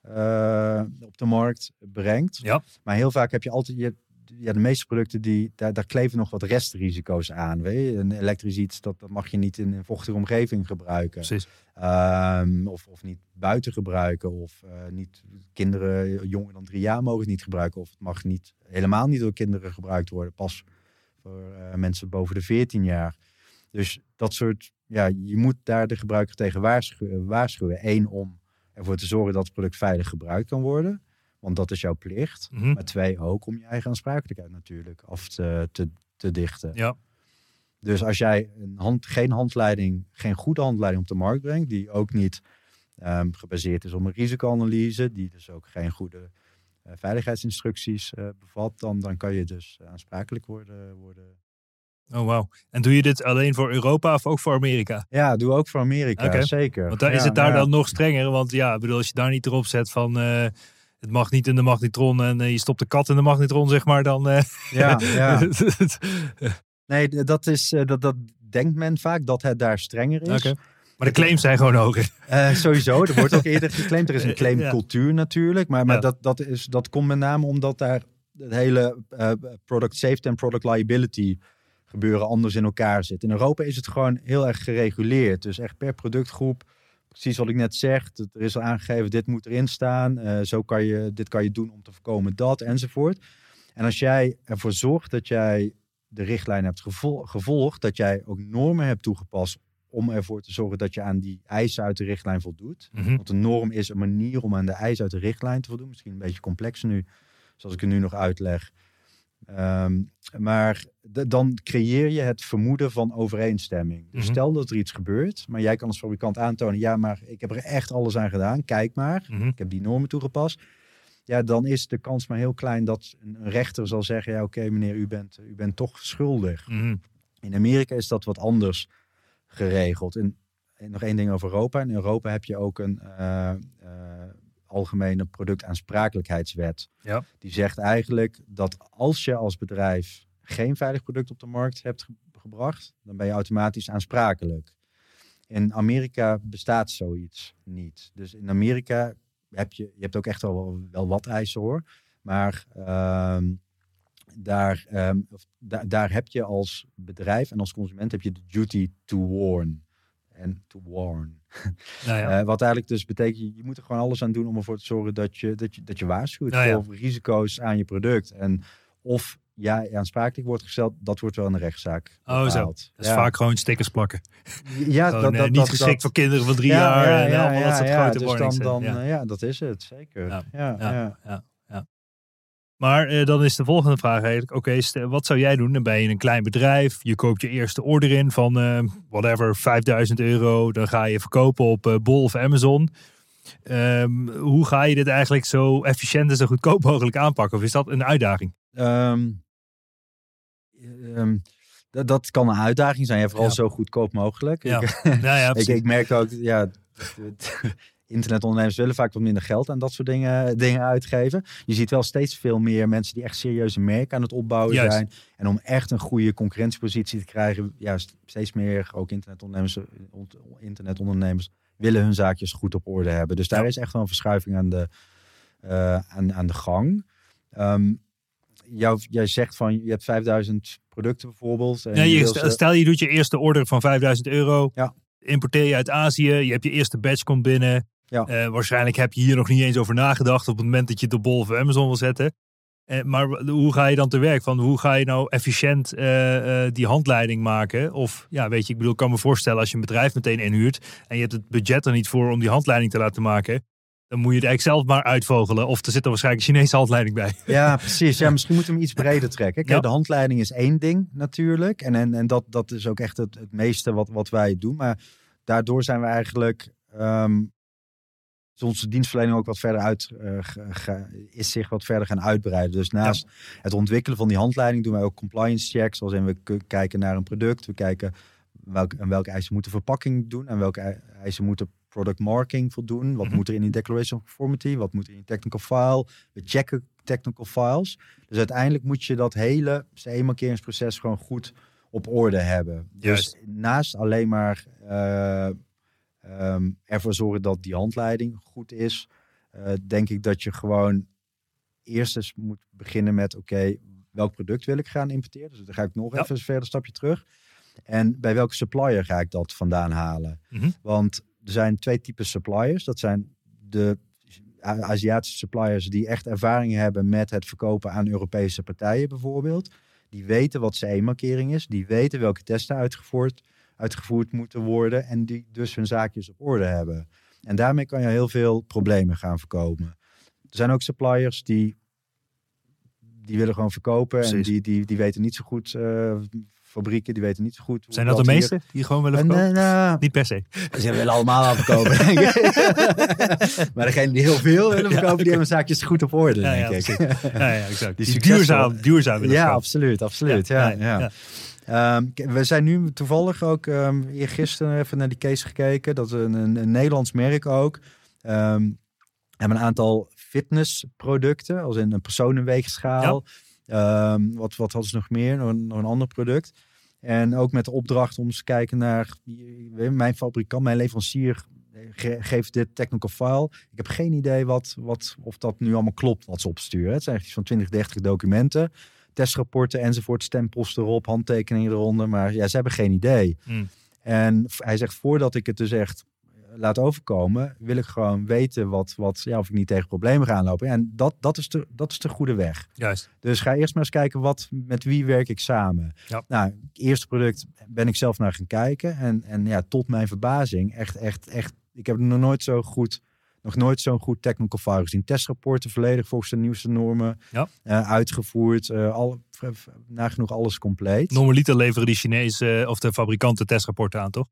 eh, op de markt brengt. Ja. Maar heel vaak heb je altijd, je, ja, de meeste producten, die, daar, daar kleven nog wat restrisico's aan. Weet je? Een elektrisch iets, dat, dat mag je niet in een vochtige omgeving gebruiken. Precies. Ehm, of, of niet buiten gebruiken. Of eh, niet, kinderen jonger dan drie jaar mogen het niet gebruiken. Of het mag niet, helemaal niet door kinderen gebruikt worden. Pas voor eh, mensen boven de 14 jaar. Dus dat soort, ja, je moet daar de gebruiker tegen waarschuwen. waarschuwen. Eén, om ervoor te zorgen dat het product veilig gebruikt kan worden. Want dat is jouw plicht. Mhm. Maar twee, ook om je eigen aansprakelijkheid natuurlijk af te, te, te dichten. Ja. Dus als jij een hand, geen handleiding, geen goede handleiding op de markt brengt, die ook niet ehm, gebaseerd is op een risicoanalyse, die dus ook geen goede eh, veiligheidsinstructies eh, bevat, dan, dan kan je dus aansprakelijk worden, worden. Oh, wauw. En doe je dit alleen voor Europa of ook voor Amerika? Ja, doe ook voor Amerika, zeker. Want daar Ja, is het daar ja. dan nog strenger. Want ja, bedoel, als je daar niet erop zet van eh, het mag niet in de magnetron en eh, je stopt de kat in de magnetron, zeg maar, dan. eh, Ja, ja. Nee, dat, is, dat, dat denkt men vaak, dat het daar strenger is. Oké. Maar de claims zijn gewoon hoger. Eh, sowieso, er wordt ook eerder geclaimd. Er is een claimcultuur natuurlijk. Maar, maar Ja. dat, dat, is, dat komt met name omdat daar het hele product safety en product liability gebeuren anders in elkaar zit. In Europa is het gewoon heel erg gereguleerd. Dus echt per productgroep, precies wat ik net zeg. Er is al aangegeven, dit moet erin staan. eh, zo kan je, dit kan je doen om te voorkomen dat, enzovoort. En als jij ervoor zorgt dat jij de richtlijn hebt gevol- gevolgd, dat jij ook normen hebt toegepast om ervoor te zorgen dat je aan die eisen uit de richtlijn voldoet. Mhm. Want een norm is een manier om aan de eisen uit de richtlijn te voldoen. Misschien een beetje complex nu, zoals ik het nu nog uitleg. Ehm, maar dan creëer je het vermoeden van overeenstemming. Dus Mhm. stel dat er iets gebeurt, maar jij kan als fabrikant aantonen: ja, maar ik heb er echt alles aan gedaan. Kijk maar, Mhm. ik heb die normen toegepast. Ja, dan is de kans maar heel klein dat een rechter zal zeggen: ja, oké, meneer, u bent, u bent toch schuldig. Mhm. In Amerika is dat wat anders geregeld. En, en nog één ding over Europa. In Europa heb je ook een eh, eh, algemene productaansprakelijkheidswet. Ja. Die zegt eigenlijk dat als je als bedrijf geen veilig product op de markt hebt ge- gebracht, dan ben je automatisch aansprakelijk. In Amerika bestaat zoiets niet. Dus in Amerika heb je, je hebt ook echt wel, wel wat eisen hoor. Maar ehm, daar, ehm, of da- daar heb je als bedrijf en als consument heb je de duty to warn. En to warn. Nou ja. Eh, wat eigenlijk dus betekent, je- moet er gewoon alles aan doen om ervoor te zorgen dat je, dat je, dat je waarschuwt Nou ja. voor risico's aan je product. En of jij aansprakelijk wordt gesteld, dat wordt wel in de rechtszaak Oh, zo. Dat is vaak gewoon stickers plakken. ja, Gewoon, eh, niet geschikt voor kinderen van drie jaar en allemaal dat soort grote dus dan, dan, ja. eh, dat is het, zeker. Ja, ja. Maar eh, dan is de volgende vraag eigenlijk: oké, wat zou jij doen? Dan ben je een klein bedrijf, je koopt je eerste order in van eh, whatever, 5000 euro. Dan ga je verkopen op eh, Bol of Amazon. Ehm, hoe ga je dit eigenlijk zo efficiënt en zo goedkoop mogelijk aanpakken? Of is dat een uitdaging? Ehm, ehm, dat, kan een uitdaging zijn, ja, vooral Ja. zo goedkoop mogelijk. Ja. Ik, Nou ja, ik, ik merk ook, ja, internetondernemers willen vaak wat minder geld aan dat soort dingen, dingen uitgeven. Je ziet wel steeds veel meer mensen die echt serieuze merken aan het opbouwen Juist. zijn. En om echt een goede concurrentiepositie te krijgen, ja, st- steeds meer ook internetondernemers, internetondernemers willen hun zaakjes goed op orde hebben. Dus daar Ja. is echt wel een verschuiving aan de, eh, aan, aan de gang. Ehm, jou, jij zegt van je hebt 5000 producten bijvoorbeeld. En Ja, je je, wil stel, stel je doet je eerste order van 5000 euro. Ja. Importeer je uit Azië. Je hebt je eerste batch komt binnen. Ja. Eh, waarschijnlijk heb je hier nog niet eens over nagedacht op het moment dat je op Bol of Amazon wil zetten. Eh, maar hoe ga je dan te werk? Van hoe ga je nou efficiënt eh, die handleiding maken? Of ja, weet je, ik bedoel, ik kan me voorstellen als je een bedrijf meteen inhuurt en je hebt het budget er niet voor om die handleiding te laten maken. Dan moet je het eigenlijk zelf maar uitvogelen. Of er zit er waarschijnlijk een Chinese handleiding bij. Ja, precies. Ja, misschien moeten we hem iets breder trekken. Kijk, Ja. de handleiding is één ding natuurlijk. En, en, en dat, dat is ook echt het, het meeste wat, wat wij doen. Maar daardoor zijn we eigenlijk... ehm, is onze dienstverlening ook wat verder uit... eh, ge- is zich wat verder gaan uitbreiden. Dus naast het ontwikkelen van die handleiding... doen wij ook compliance checks. Als in we kijken naar een product. We kijken welke, aan welke eisen moet de verpakking doen. En welke ei- eisen moet de product marking voldoen. Wat Mhm. moet er in die declaration of conformity? Wat moet er in die technical file? We checken technical files. Dus uiteindelijk moet je dat hele CE-markeringsproces gewoon goed op orde hebben. Juist. Dus naast alleen maar eh, ehm, ervoor zorgen dat die handleiding goed is, eh, denk ik dat je gewoon eerst eens moet beginnen met: oké, welk product wil ik gaan importeren? Dus dan ga ik nog Ja. even een verder stapje terug. En bij welke supplier ga ik dat vandaan halen? Mhm. Want er zijn twee typen suppliers. Dat zijn de Aziatische suppliers die echt ervaring hebben met het verkopen aan Europese partijen bijvoorbeeld. Die weten wat CE-markering is. Die weten welke testen uitgevoerd, uitgevoerd moeten worden. En die dus hun zaakjes op orde hebben. En daarmee kan je heel veel problemen gaan voorkomen. Er zijn ook suppliers die, die willen gewoon verkopen. En die, die, die weten niet zo goed, eh, fabrieken, die weten niet zo goed. Zijn dat de hier- meeste die gewoon willen Eh, verkopen? nee, nou, Niet per se. ze willen allemaal aan verkopen. denk ik. maar degene die heel veel willen verkopen, die hebben zaakjes goed op orde, Ja, ja, denk ik. Ja, ja, exact. Die duurzaam, duurzaam willen Ja, verkopen. absoluut, absoluut. Ja, ja, Ehm, we zijn nu toevallig ook um, gisteren even naar die case gekeken. Dat is een, een, een Nederlands merk ook. Ehm hebben een aantal fitnessproducten, als in een personenweegschaal. Ehm, wat, wat hadden ze nog meer? Nog een, nog een ander product. En ook met de opdracht om eens te kijken naar mijn fabrikant, mijn leverancier ge- geeft dit technical file. Ik heb geen idee wat, wat, of dat nu allemaal klopt wat ze opsturen. Het zijn echt iets van 20, 30 documenten, testrapporten enzovoort, stempels erop, handtekeningen eronder. Maar ja, ze hebben geen idee. Hmm. En hij zegt, voordat ik het dus echt eh, laat overkomen, wil ik gewoon weten wat, wat, ja, of ik niet tegen problemen ga aanlopen. En dat, dat, is de, dat is de goede weg. Juist. Dus ga eerst maar eens kijken, wat, met wie werk ik samen? Ja. Nou, eerste product ben ik zelf naar gaan kijken. En, en ja, tot mijn verbazing, echt, echt, echt. Ik heb nog nooit zo goed, nog nooit zo'n goed technical file gezien. Testrapporten volledig volgens de nieuwste normen Ja. eh, uitgevoerd. eh, al, nagenoeg alles compleet. Normaliter leveren die Chinezen of de fabrikanten testrapporten aan, toch?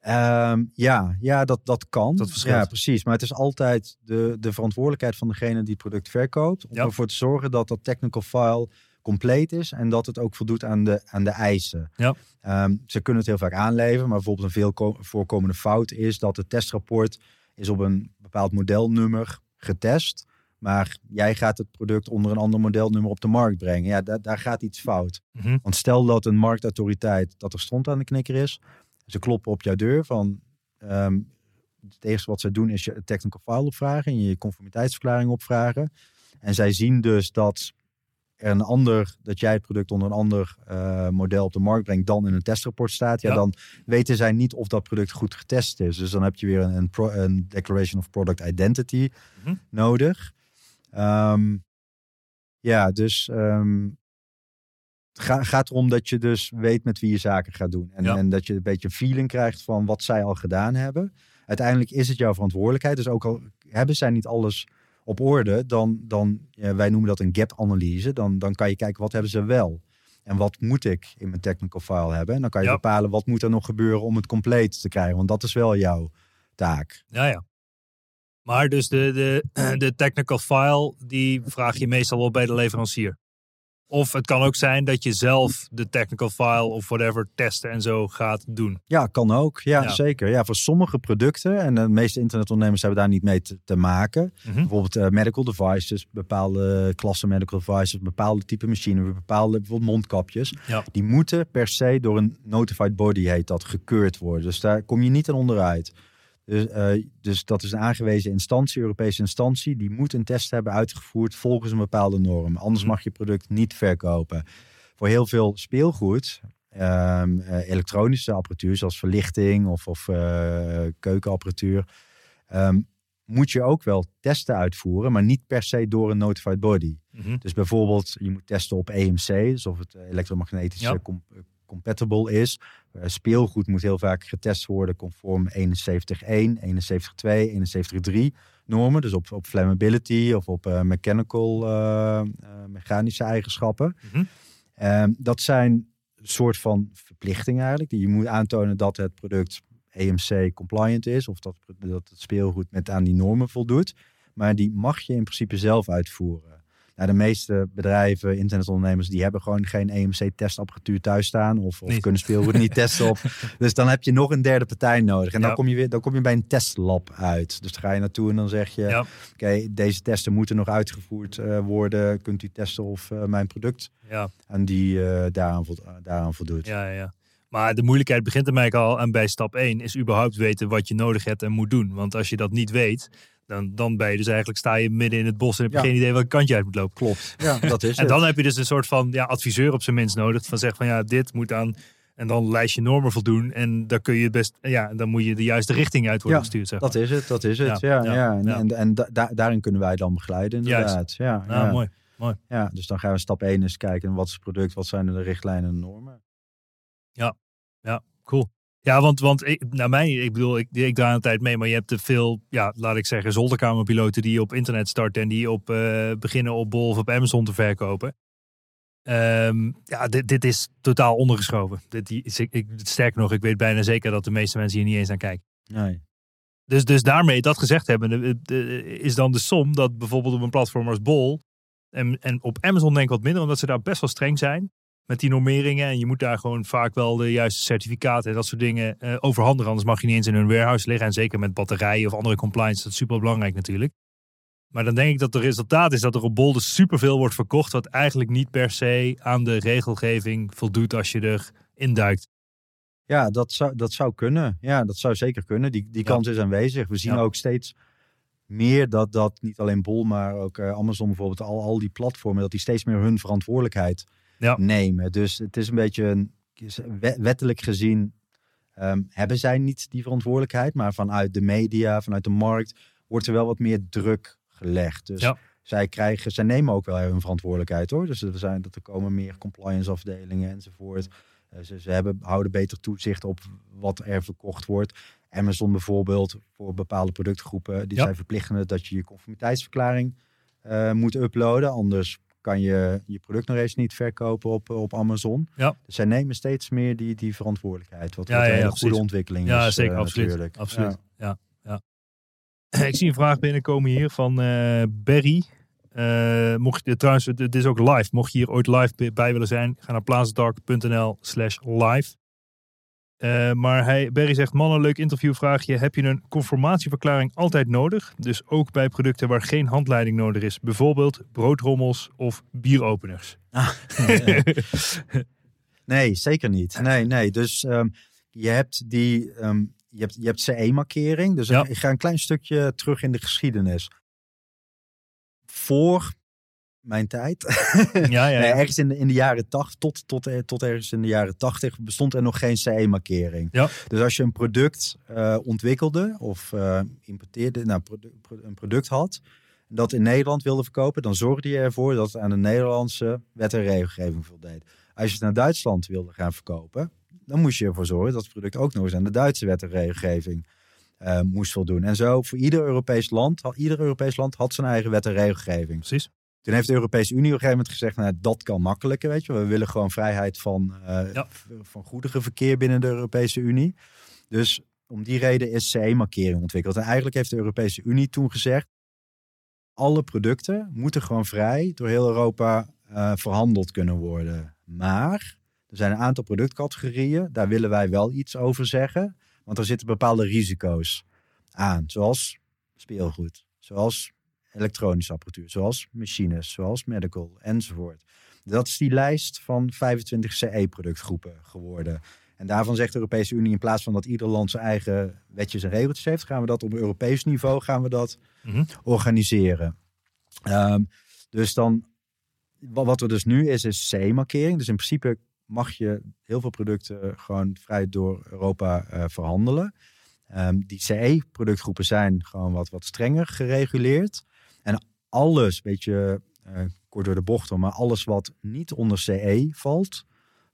Ehm, ja, ja dat, dat kan. Dat verschilt. ja, precies. Maar het is altijd de, de verantwoordelijkheid van degene die het product verkoopt. Om Ja. ervoor te zorgen dat dat technical file compleet is. En dat het ook voldoet aan de, aan de eisen. Ja. Ehm, ze kunnen het heel vaak aanleveren. Maar bijvoorbeeld een veel ko- voorkomende fout is dat het testrapport is op een bepaald modelnummer getest. Maar jij gaat het product onder een ander modelnummer op de markt brengen. Ja, daar, daar gaat iets fout. Mhm. Want stel dat een marktautoriteit dat er stond aan de knikker is. Ze kloppen op jouw deur van ehm, het eerste wat ze doen is je technical file opvragen en je conformiteitsverklaring opvragen. En zij zien dus dat er een ander, dat jij het product onder een ander eh, model op de markt brengt dan in een testrapport staat. Ja, Ja. dan weten zij niet of dat product goed getest is. Dus dan heb je weer een, een, pro- een declaration of product identity Mhm. nodig. Ehm, ja, dus ehm, ga, gaat erom dat je dus weet met wie je zaken gaat doen. En, Ja. en dat je een beetje een feeling krijgt van wat zij al gedaan hebben. Uiteindelijk is het jouw verantwoordelijkheid. Dus ook al hebben zij niet alles op orde, dan, dan ja, wij noemen dat een gap-analyse. Dan, dan kan je kijken wat hebben ze wel. En wat moet ik in mijn technical file hebben? En dan kan je Ja. bepalen wat moet er nog gebeuren om het compleet te krijgen. Want dat is wel jouw taak. Ja, ja. Maar dus de, de, de technical file, die vraag je meestal op bij de leverancier. Of het kan ook zijn dat je zelf de technical file of whatever testen en zo gaat doen. Ja, kan ook. Ja, Ja. zeker. Ja, voor sommige producten, en de meeste internetondernemers hebben daar niet mee te, te maken. Mhm. Bijvoorbeeld eh, medical devices, bepaalde klassen medical devices, bepaalde type machine, bepaalde bijvoorbeeld mondkapjes. Ja. Die moeten per se door een notified body, heet dat, gekeurd worden. Dus daar kom je niet aan onderuit. Dus, eh, dus dat is een aangewezen instantie, Europese instantie, die moet een test hebben uitgevoerd volgens een bepaalde norm. Anders Mhm. mag je product niet verkopen. Voor heel veel speelgoed, ehm, eh, elektronische apparatuur, zoals verlichting of, of eh, keukenapparatuur, ehm, moet je ook wel testen uitvoeren, maar niet per se door een notified body. Mhm. Dus bijvoorbeeld, je moet testen op EMC, dus of het elektromagnetisch Ja. Com- compatible is. Eh, speelgoed moet heel vaak getest worden conform 71.1, 71.2, 71.3 normen. Dus op, op flammability of op eh, mechanical, eh, mechanische eigenschappen. Mhm. Ehm, dat zijn een soort van verplichtingen eigenlijk. Die je moet aantonen dat het product EMC compliant is. Of dat, dat het speelgoed met aan die normen voldoet. Maar die mag je in principe zelf uitvoeren. Nou, de meeste bedrijven, internetondernemers, die hebben gewoon geen EMC-testapparatuur thuis staan. Of, of kunnen speelgoed niet testen op. Dus dan heb je nog een derde partij nodig. En Ja. dan, kom je weer, dan kom je bij een testlab uit. Dus dan ga je naartoe en dan zeg je... Ja. Oké, deze testen moeten nog uitgevoerd eh, worden. Kunt u testen of eh, mijn product Ja, aan die eh, daaraan, vo- daaraan voldoet? ja, ja, ja. Maar de moeilijkheid begint er mij al aan bij stap 1. Is überhaupt weten wat je nodig hebt en moet doen. Want als je dat niet weet, dan, dan ben je dus eigenlijk sta je midden in het bos en heb je Ja. geen idee welke kant je uit moet lopen. Klopt. Ja, dat is En het. dan heb je dus een soort van ja, adviseur op zijn minst nodig. Van zeg van ja, dit moet aan. En dan lijst je normen voldoen. En dan kun je het best. Ja, dan moet je de juiste richting uit worden Ja, gestuurd. Zeg Dat maar. is het, dat is het. Ja, Ja, ja, ja, En, ja. en, en da- da- daarin kunnen wij dan begeleiden, Juist. inderdaad. Ja, Nou, ja. mooi. ja, dus dan gaan we stap 1 eens kijken. Wat is het product? Wat zijn de richtlijnen en normen? Cool. Ja, want, want ik, naar mij, ik bedoel, ik, ik draai een tijd mee, maar je hebt te veel, ja, laat ik zeggen, zolderkamerpiloten die op internet starten en die op, eh, beginnen op Bol of op Amazon te verkopen. Ehm, ja, dit, dit is totaal ondergeschoven. Dit, is, ik, ik, sterker nog, ik weet bijna zeker dat de meeste mensen hier niet eens aan kijken. Nee. Dus, dus daarmee, dat gezegd hebben, is dan de som dat bijvoorbeeld op een platform als Bol en, en op Amazon denk ik wat minder, omdat ze daar best wel streng zijn met die normeringen. En je moet daar gewoon vaak wel de juiste certificaten en dat soort dingen eh, overhandigen. Anders mag je niet eens in hun warehouse liggen. En zeker met batterijen of andere compliance, dat is super belangrijk natuurlijk. Maar dan denk ik dat het resultaat is dat er op Bol dus superveel wordt verkocht, wat eigenlijk niet per se aan de regelgeving voldoet als je er induikt. Ja, dat zou, dat zou kunnen. Ja, dat zou zeker kunnen. Die, die Ja. kans is aanwezig. We zien Ja. ook steeds meer dat, dat niet alleen Bol, maar ook eh, Amazon bijvoorbeeld, al, al die platformen, dat die steeds meer hun verantwoordelijkheid Ja. nemen. Dus het is een beetje een, wet- wettelijk gezien ehm, hebben zij niet die verantwoordelijkheid, maar vanuit de media, vanuit de markt, wordt er wel wat meer druk gelegd. Dus Ja. zij krijgen, zij nemen ook wel hun verantwoordelijkheid hoor. Dus er zijn dat er komen meer compliance afdelingen enzovoort. Eh, Ze, ze hebben, houden beter toezicht op wat er verkocht wordt. Amazon bijvoorbeeld, voor bepaalde productgroepen, die Ja. zijn verplichtend dat je je conformiteitsverklaring eh, moet uploaden. Anders kan je je product nog eens niet verkopen op, op Amazon. Ja. Dus zij nemen steeds meer die, die verantwoordelijkheid. Wat, Ja, een ja, hele goede ontwikkeling Ja, is. zeker, eh, absoluut. natuurlijk. absoluut. Ja. Ja. Ja. ik zie een vraag binnenkomen hier van eh Berry. Eh, mocht je, trouwens, het het is ook live. Mocht je hier ooit live bij willen zijn, ga naar plaatsdark.nl slash live. Eh, maar hij, Berry zegt, man, een leuk interviewvraagje. Heb je een conformatieverklaring altijd nodig? Dus ook bij producten waar geen handleiding nodig is. Bijvoorbeeld broodrommels of bieropeners. Nee, zeker niet. Nee, nee. Dus ehm, je hebt die, ehm, je hebt, je hebt CE-markering. Dus Ja. ik ga een klein stukje terug in de geschiedenis. Voor mijn tijd, ja, ja, nee, ergens in de, in de jaren 80, tot, tot, eh, tot ergens in de jaren 80, bestond er nog geen CE-markering. Ja. Dus als je een product eh, ontwikkelde of eh, importeerde, nou, een product had, dat in Nederland wilde verkopen, dan zorgde je ervoor dat het aan de Nederlandse wet en regelgeving voldeed. Als je het naar Duitsland wilde gaan verkopen, dan moest je ervoor zorgen dat het product ook nog eens aan de Duitse wet en regelgeving uh, moest voldoen. En zo voor ieder Europees land, had, ieder Europees land had zijn eigen wet en regelgeving. Precies. Toen heeft de Europese Unie op een gegeven moment gezegd, nou, dat kan makkelijker, weet je. We willen gewoon vrijheid van, uh, ja. van goederenverkeer binnen de Europese Unie. Dus om die reden is CE-markering ontwikkeld. En eigenlijk heeft de Europese Unie toen gezegd, alle producten moeten gewoon vrij door heel Europa uh, verhandeld kunnen worden. Maar er zijn een aantal productcategorieën, daar willen wij wel iets over zeggen. Want er zitten bepaalde risico's aan, zoals speelgoed, zoals elektronische apparatuur, zoals machines, zoals medical enzovoort. Dat is die lijst van 25 CE-productgroepen geworden. En daarvan zegt de Europese Unie, in plaats van dat ieder land zijn eigen wetjes en regeltjes heeft, gaan we dat op Europees niveau gaan we dat mhm. organiseren. Um, dus dan, wat er dus nu is, is CE-markering. Dus in principe mag je heel veel producten gewoon vrij door Europa uh, verhandelen. Um, die CE-productgroepen zijn gewoon wat, wat strenger gereguleerd. En alles, weet je, uh, kort door de bocht, maar alles wat niet onder CE valt,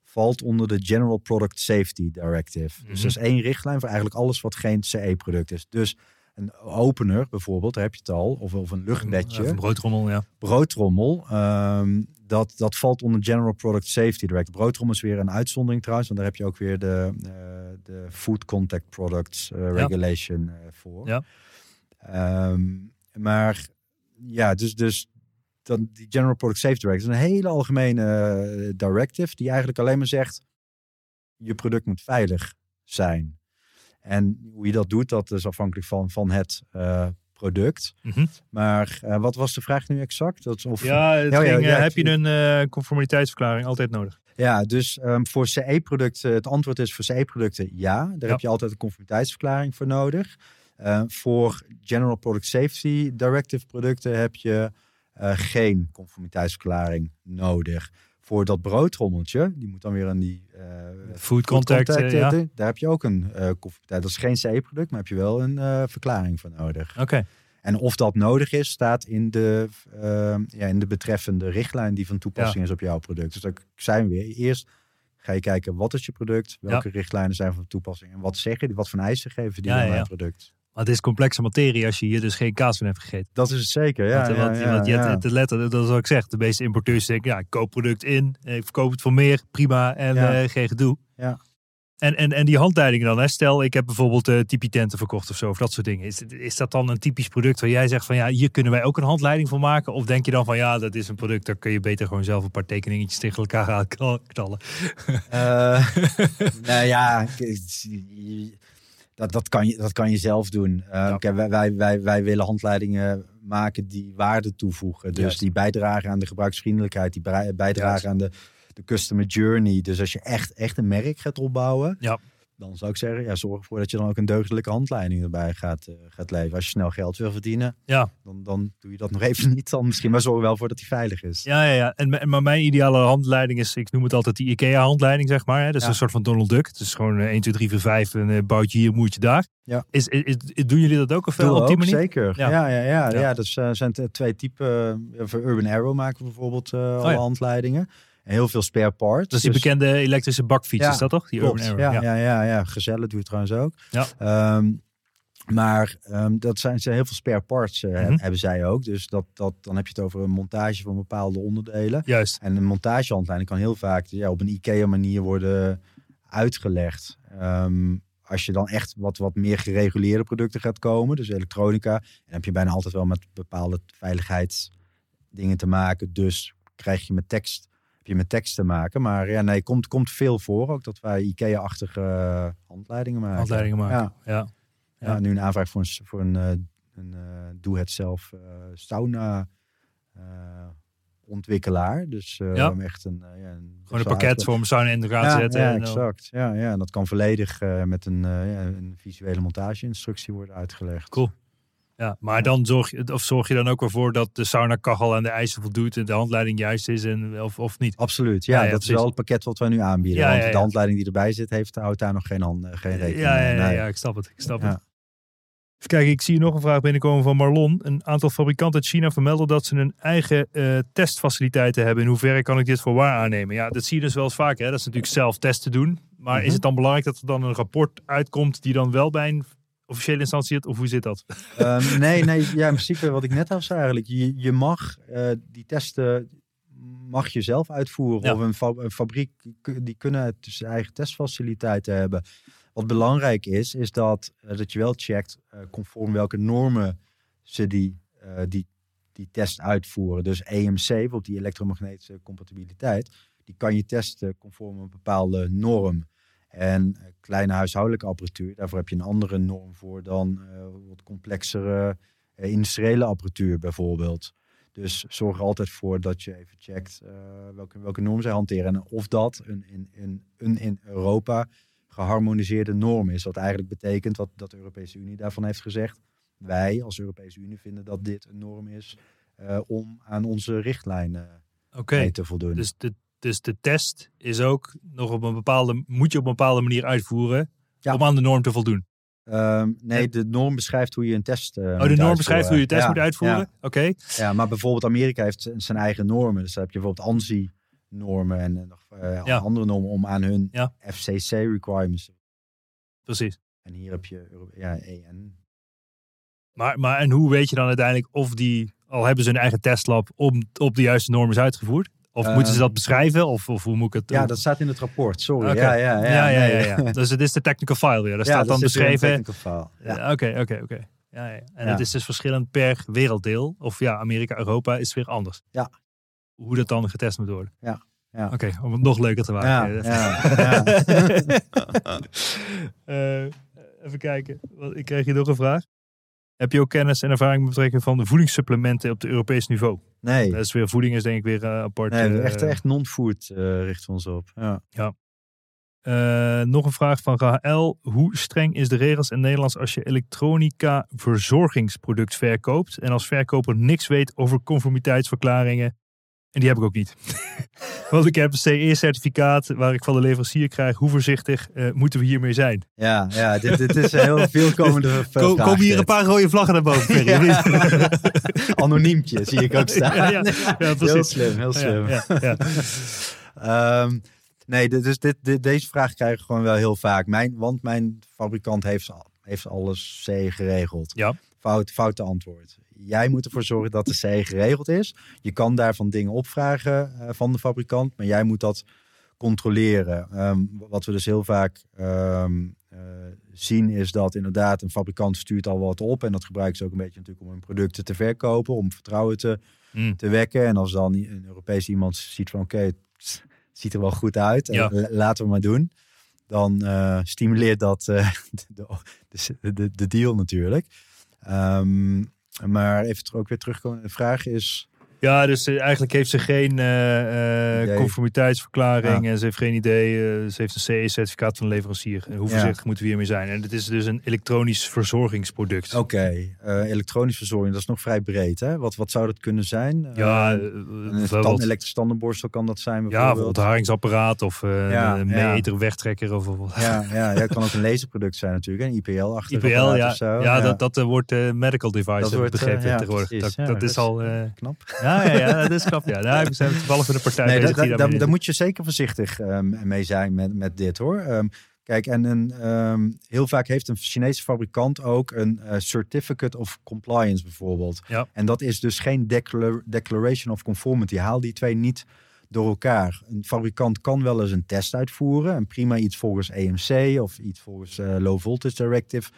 valt onder de General Product Safety Directive. Dus dat is mhm. één richtlijn voor eigenlijk alles wat geen CE-product is. Dus een opener bijvoorbeeld, daar heb je het al, of, of een luchtbedje. een broodrommel, ja. Broodrommel, um, dat, dat valt onder General Product Safety Directive. Broodrommel is weer een uitzondering trouwens, want daar heb je ook weer de, uh, de Food Contact Products uh, Regulation voor. Ja. Um, maar ja, dus, dus dan die General Product Safety Directive is een hele algemene uh, directive die eigenlijk alleen maar zegt je product moet veilig zijn. En hoe je dat doet, dat is afhankelijk van, van het uh, product. Mm Maar uh, wat was de vraag nu exact? Dat, of, ja, het ging, ja, heb je een conformiteitsverklaring altijd nodig? Ja, dus um, voor CE-producten, het antwoord is voor CE-producten ja. Daar heb je altijd een conformiteitsverklaring voor nodig. Uh, voor General Product Safety Directive producten heb je uh, geen conformiteitsverklaring nodig. Voor dat broodrommeltje, die moet dan weer aan die uh, food contact, contact ja. daar heb je ook een conformiteit. Dat is geen CE-product, maar heb je wel een verklaring voor nodig. Oké. En of dat nodig is, staat in de, ja, in de betreffende richtlijn die van toepassing is op jouw product. Dus dat zijn we weer. Eerst ga je kijken, wat is je product? Welke richtlijnen zijn van toepassing? En wat zeggen die? Wat voor eisen geven die aan ja, product? Maar het is complexe materie als je hier dus geen kaas van hebt gegeten. Dat is het zeker, ja. Want, want, ja, want je hebt de letter, dat is wat ik zeg. De meeste importeurs denken, ja, ik koop product in, ik verkoop het voor meer, prima en uh, geen gedoe. Ja. En, en, en die handleidingen dan, hè? stel ik heb bijvoorbeeld uh, tenten verkocht of zo, of dat soort dingen. Is, is dat dan een typisch product waar jij zegt van ja, hier kunnen wij ook een handleiding voor maken? Of denk je dan van ja, dat is een product, daar kun je beter gewoon zelf een paar tekeningetjes tegen elkaar gaan knallen? Uh, nou ja, dat, dat, kan je, dat kan je zelf doen. Uh, wij, wij, wij, wij willen handleidingen maken die waarde toevoegen. Dus die bijdragen aan de gebruiksvriendelijkheid, die bijdragen aan de, de customer journey. Dus als je echt, echt een merk gaat opbouwen, ja dan zou ik zeggen, ja, zorg ervoor dat je dan ook een deugdelijke handleiding erbij gaat, uh, gaat leveren. Als je snel geld wil verdienen, ja. dan, dan doe je dat nog even niet. Dan misschien, maar zorg wel voor dat die veilig is. Ja, ja, ja. En, maar mijn ideale handleiding is, ik noem het altijd die IKEA-handleiding, zeg maar. Hè? Dat is een soort van Donald Duck. Het is gewoon 1, 2, 3, 4, 5, een uh, boutje hier, moertje daar. Ja. Is, is, doen jullie dat ook of wel op die manier? Zeker. Ja, ja, ja. ja, ja. dat uh, zijn twee typen. voor Urban Arrow maken we bijvoorbeeld uh, alle heel veel spare parts. Dat is die dus- bekende elektrische bakfiets, is dat toch? Die Urban Arrow. Ja, ja, ja, ja, Gezellen doet het trouwens ook. Ja. Um, maar um, dat zijn, zijn heel veel spare parts uh, mm-hmm. hebben zij ook. Dus dat, dat, dan heb je het over een montage van bepaalde onderdelen. Juist. En een montagehandleiding kan heel vaak ja, op een IKEA manier worden uitgelegd. Um, als je dan echt wat, wat meer gereguleerde producten gaat komen, dus elektronica, dan heb je bijna altijd wel met bepaalde veiligheidsdingen te maken. Dus krijg je met tekst je met tekst te maken. Maar ja, nee, komt, komt veel voor ook dat wij IKEA-achtige uh, handleidingen maken. Handleidingen maken, ja. ja. ja. nu een aanvraag voor een, voor een, uh, een uh, doe-het-zelf sauna ontwikkelaar. Dus ja. echt een, ja, een gewoon een pakket voor een sauna in de ja, zetten. Ja, exact. Ja, ja, en dat kan volledig met een, een visuele montage-instructie worden uitgelegd. Cool. Ja, maar dan zorg je, of zorg je dan ook ervoor dat de sauna-kachel aan de eisen voldoet en de handleiding juist is en of, of niet? Absoluut, ja, dat is wel het pakket wat wij nu aanbieden. want de handleiding die erbij zit, heeft, houdt daar nog geen, hand, geen rekening mee. Ja, ja, ja, ik snap het. Ik snap het. Kijk, ik zie nog een vraag binnenkomen van Marlon. Een aantal fabrikanten uit China vermelden dat ze hun eigen uh, testfaciliteiten hebben. In hoeverre kan ik dit voor waar aannemen? Ja, dat zie je dus wel eens vaker. Hè? Dat is natuurlijk zelf testen doen. Maar is Mhm. het dan belangrijk dat er dan een rapport uitkomt die dan wel bij een officiële instantie zit? Of hoe zit dat? Ehm, nee, nee, ja, in principe wat ik net al zei eigenlijk. Je, je mag eh, die testen mag je zelf uitvoeren. Ja. Of een, fa- een fabriek, die kunnen dus zijn eigen testfaciliteiten hebben. Wat belangrijk is, is dat, eh, dat je wel checkt eh, conform welke normen ze die, die, die test uitvoeren. Dus EMC, bijvoorbeeld die elektromagnetische compatibiliteit, die kan je testen conform een bepaalde norm. En eh, kleine huishoudelijke apparatuur, daarvoor heb je een andere norm voor dan eh, wat complexere eh, industriële apparatuur bijvoorbeeld. Dus zorg er altijd voor dat je even checkt welke, welke norm zij hanteren. En of dat een in, in, een in Europa geharmoniseerde norm is. Wat eigenlijk betekent wat dat de Europese Unie daarvan heeft gezegd. Wij als Europese Unie vinden dat dit een norm is om aan onze richtlijnen mee te voldoen. dus, de, dus de test is ook nog op een bepaalde, moet je op een bepaalde manier uitvoeren Ja. om aan de norm te voldoen. Ehm, nee, de norm beschrijft hoe je een test uh, Oh, de norm beschrijft hoe je de test moet uitvoeren? Ja, Oké. ja, maar bijvoorbeeld Amerika heeft zijn eigen normen. Dus dan heb je bijvoorbeeld ANSI-normen en nog eh, Ja. andere normen om aan hun. FCC-requirements. Precies. En hier heb je ja, EN. Maar, maar en hoe weet je dan uiteindelijk of die, al hebben ze hun eigen testlab, om, op de juiste norm is uitgevoerd? Of moeten ze dat beschrijven? Of, of hoe moet ik het Ja, dat staat in het rapport. Sorry. Ja, ja, ja. ja, ja, nee. ja, ja. Dus het is de technical file weer. Daar Ja, staat dan beschreven. Oké, oké, oké. Ja, ja. En het is dus verschillend per werelddeel. Of ja, Amerika, Europa is weer anders. Ja. Hoe dat dan getest moet worden. Ja, ja. Oké, om het nog leuker te maken. ja, ja. Eh, even kijken. Ik kreeg hier nog een vraag. Heb je ook kennis en ervaring met betrekking van de voedingssupplementen op het Europees niveau? Nee, Dat is weer voeding is denk ik weer eh, apart. nee eh, echt, echt non-food eh, richten we ons op. Ja. Eh, nog een vraag van Gaël. Hoe streng is de regels in Nederlands als je elektronica verzorgingsproduct verkoopt en als verkoper niks weet over conformiteitsverklaringen? En die heb ik ook niet. Want ik heb een CE-certificaat waar ik van de leverancier krijg. Hoe voorzichtig eh, moeten we hiermee zijn? Ja, ja dit, dit is een heel veelkomende v- Ko vraag komen hier dit. een paar rode vlaggen naar boven? Ja. Anoniempje zie ik ook staan. Ja, ja, ja, heel slim, heel slim. Ja, ja, ja. Ehm, nee, dus dit, dit, deze vraag krijg ik gewoon wel heel vaak. Mijn, want mijn fabrikant heeft, al- heeft alles C geregeld. Ja. Fout, foute antwoord. Jij moet ervoor zorgen dat de C geregeld is. Je kan daarvan dingen opvragen eh, van de fabrikant, maar jij moet dat controleren. Ehm, wat we dus heel vaak ehm, eh, zien is dat inderdaad een fabrikant stuurt al wat op. En dat gebruiken ze ook een beetje natuurlijk om hun producten te verkopen, om vertrouwen te, Mm. te wekken. En als dan een Europees iemand ziet van oké, het ziet er wel goed uit, en Ja. la- laten we maar doen. Dan eh, stimuleert dat eh, de, de, de, de deal natuurlijk. Ehm, maar even ook weer terugkomen. De vraag is, Ja, dus eh, eigenlijk heeft ze geen eh, eh, conformiteitsverklaring en ze heeft geen idee. ze heeft een CE-certificaat van de leverancier. En Hoe Ja. voorzichtig moeten we hiermee zijn? En het is dus een elektronisch verzorgingsproduct. oké, elektronisch verzorging, dat is nog vrij breed. Hè? Wat, wat zou dat kunnen zijn? Ja, een stand, elektrische tandenborstel kan dat zijn ja, bijvoorbeeld. bijvoorbeeld een haringsapparaat of Ja, een ja. meter wegtrekker of, of Ja, ja, ja, het kan ook een laserproduct zijn natuurlijk. Een IPL-achtig IPL. Ja, ja, dat, dat wordt medical device, Dat wordt, begrepen ja, tegenwoordig. Dat, Ja, dat is dat is- al... knap. Ja, ja, ja, dat is knap. Ja, nou, we zijn toevallig met de partij Nee, bezig daar, moet je zeker voorzichtig ehm, mee zijn met, met dit hoor. Ehm, kijk, en een, ehm, heel vaak heeft een Chinese fabrikant ook een eh, Certificate of Compliance bijvoorbeeld. Ja. En dat is dus geen declar- Declaration of Conformity. Haal die twee niet door elkaar. Een fabrikant kan wel eens een test uitvoeren. En prima iets volgens EMC of iets volgens eh, Low Voltage Directive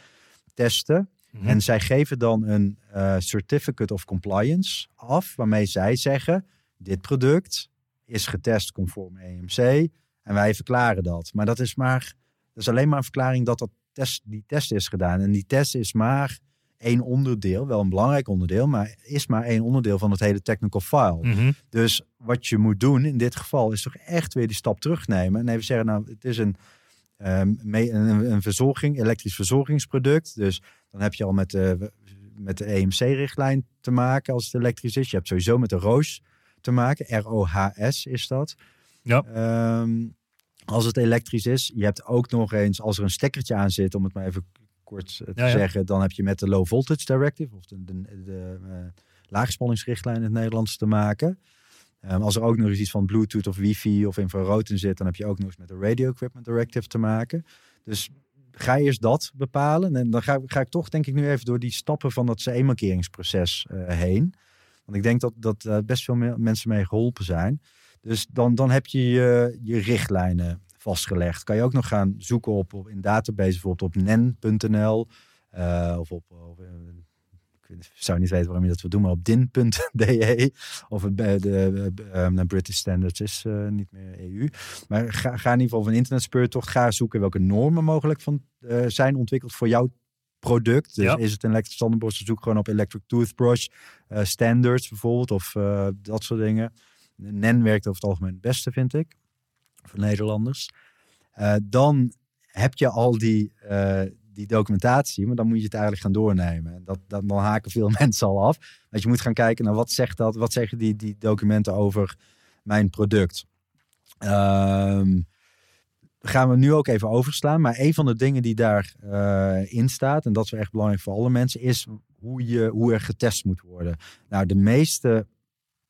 testen. Mhm. En zij geven dan een eh, certificate of compliance af, waarmee zij zeggen: dit product is getest conform EMC en wij verklaren dat. Maar dat is maar, dat is alleen maar een verklaring dat, dat test, die test is gedaan. En die test is maar één onderdeel, wel een belangrijk onderdeel, maar is maar één onderdeel van het hele technical file. Mhm. Dus wat je moet doen in dit geval is toch echt weer die stap terugnemen. En even zeggen, nou, het is een, me- een, een verzorging, elektrisch verzorgingsproduct. Dus dan heb je al met de, met de EMC-richtlijn te maken als het elektrisch is. Je hebt sowieso met de ROHS te maken. R-O-H-S is dat. Ja. Ehm, als het elektrisch is. Je hebt ook nog eens, als er een stekkertje aan zit, om het maar even kort eh, te Ja, ja. zeggen, dan heb je met de Low Voltage Directive of de, de, de eh, laagspanningsrichtlijn in het Nederlands te maken. Ehm, als er ook nog eens iets van Bluetooth of wifi of infrarood in zit, dan heb je ook nog eens met de Radio Equipment Directive te maken. Dus ga eerst dat bepalen. En dan ga, ga ik toch denk ik nu even door die stappen van dat CE-markeringsproces eh, heen. Want ik denk dat, dat eh, best veel me- mensen mee geholpen zijn. Dus dan, dan heb je je, je richtlijnen vastgelegd. Kan je ook nog gaan zoeken op, op in database, bijvoorbeeld op nen.nl eh, of op, weet- zou niet weten waarom je dat wil doen, maar op din.de of het bij de eh, eh, British Standards is eh, niet meer EU. Maar ga, ga in ieder geval op een internetspeurtocht, ga zoeken welke normen mogelijk van, eh, zijn ontwikkeld voor jouw product. Dus Ja. is het een elektrische tandenborstel, zoek gewoon op electric toothbrush eh, standards bijvoorbeeld of dat soort dingen. NEN werkt over het algemeen het beste, vind ik, voor Nederlanders. Dan heb je al die, die documentatie, maar dan moet je het eigenlijk gaan doornemen. En Dat, dat, dan haken veel mensen al af. Dat je moet gaan kijken naar wat zegt dat, wat zeggen die, die documenten over mijn product. Ehm gaan we nu ook even overslaan. Maar een van de dingen die daarin in staat, en dat is echt belangrijk voor alle mensen, is hoe, je, hoe er getest moet worden. Nou, de meeste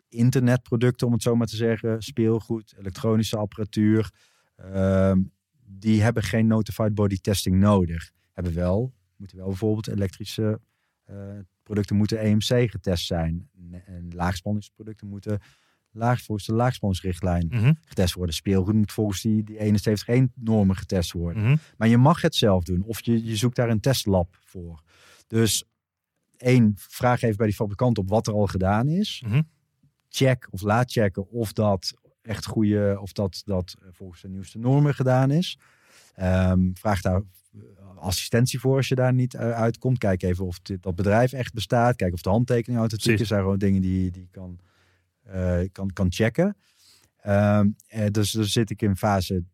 internetproducten, om het zo maar te zeggen, speelgoed, elektronische apparatuur, ehm, die hebben geen notified body testing nodig. Hebben wel, moeten wel bijvoorbeeld elektrische eh, producten moeten EMC getest zijn. En laagspanningsproducten moeten laag, volgens de laagspanningsrichtlijn Mhm, getest worden. Speelgoed moet volgens die, die 71 normen getest worden. mhm. Maar je mag het zelf doen. Of je, je zoekt daar een testlab voor. Dus één, vraag even bij die fabrikant op wat er al gedaan is. Mhm. Check of laat checken of dat echt goede, of dat, dat eh, volgens de nieuwste normen gedaan is. Ehm, vraag daar assistentie voor als je daar niet eh, uitkomt. Kijk even of dit, dat bedrijf echt bestaat. Kijk of de handtekening authentiek is. zijn gewoon dingen die die kan, eh, kan, kan checken. Ehm, eh, dus dan zit ik in fase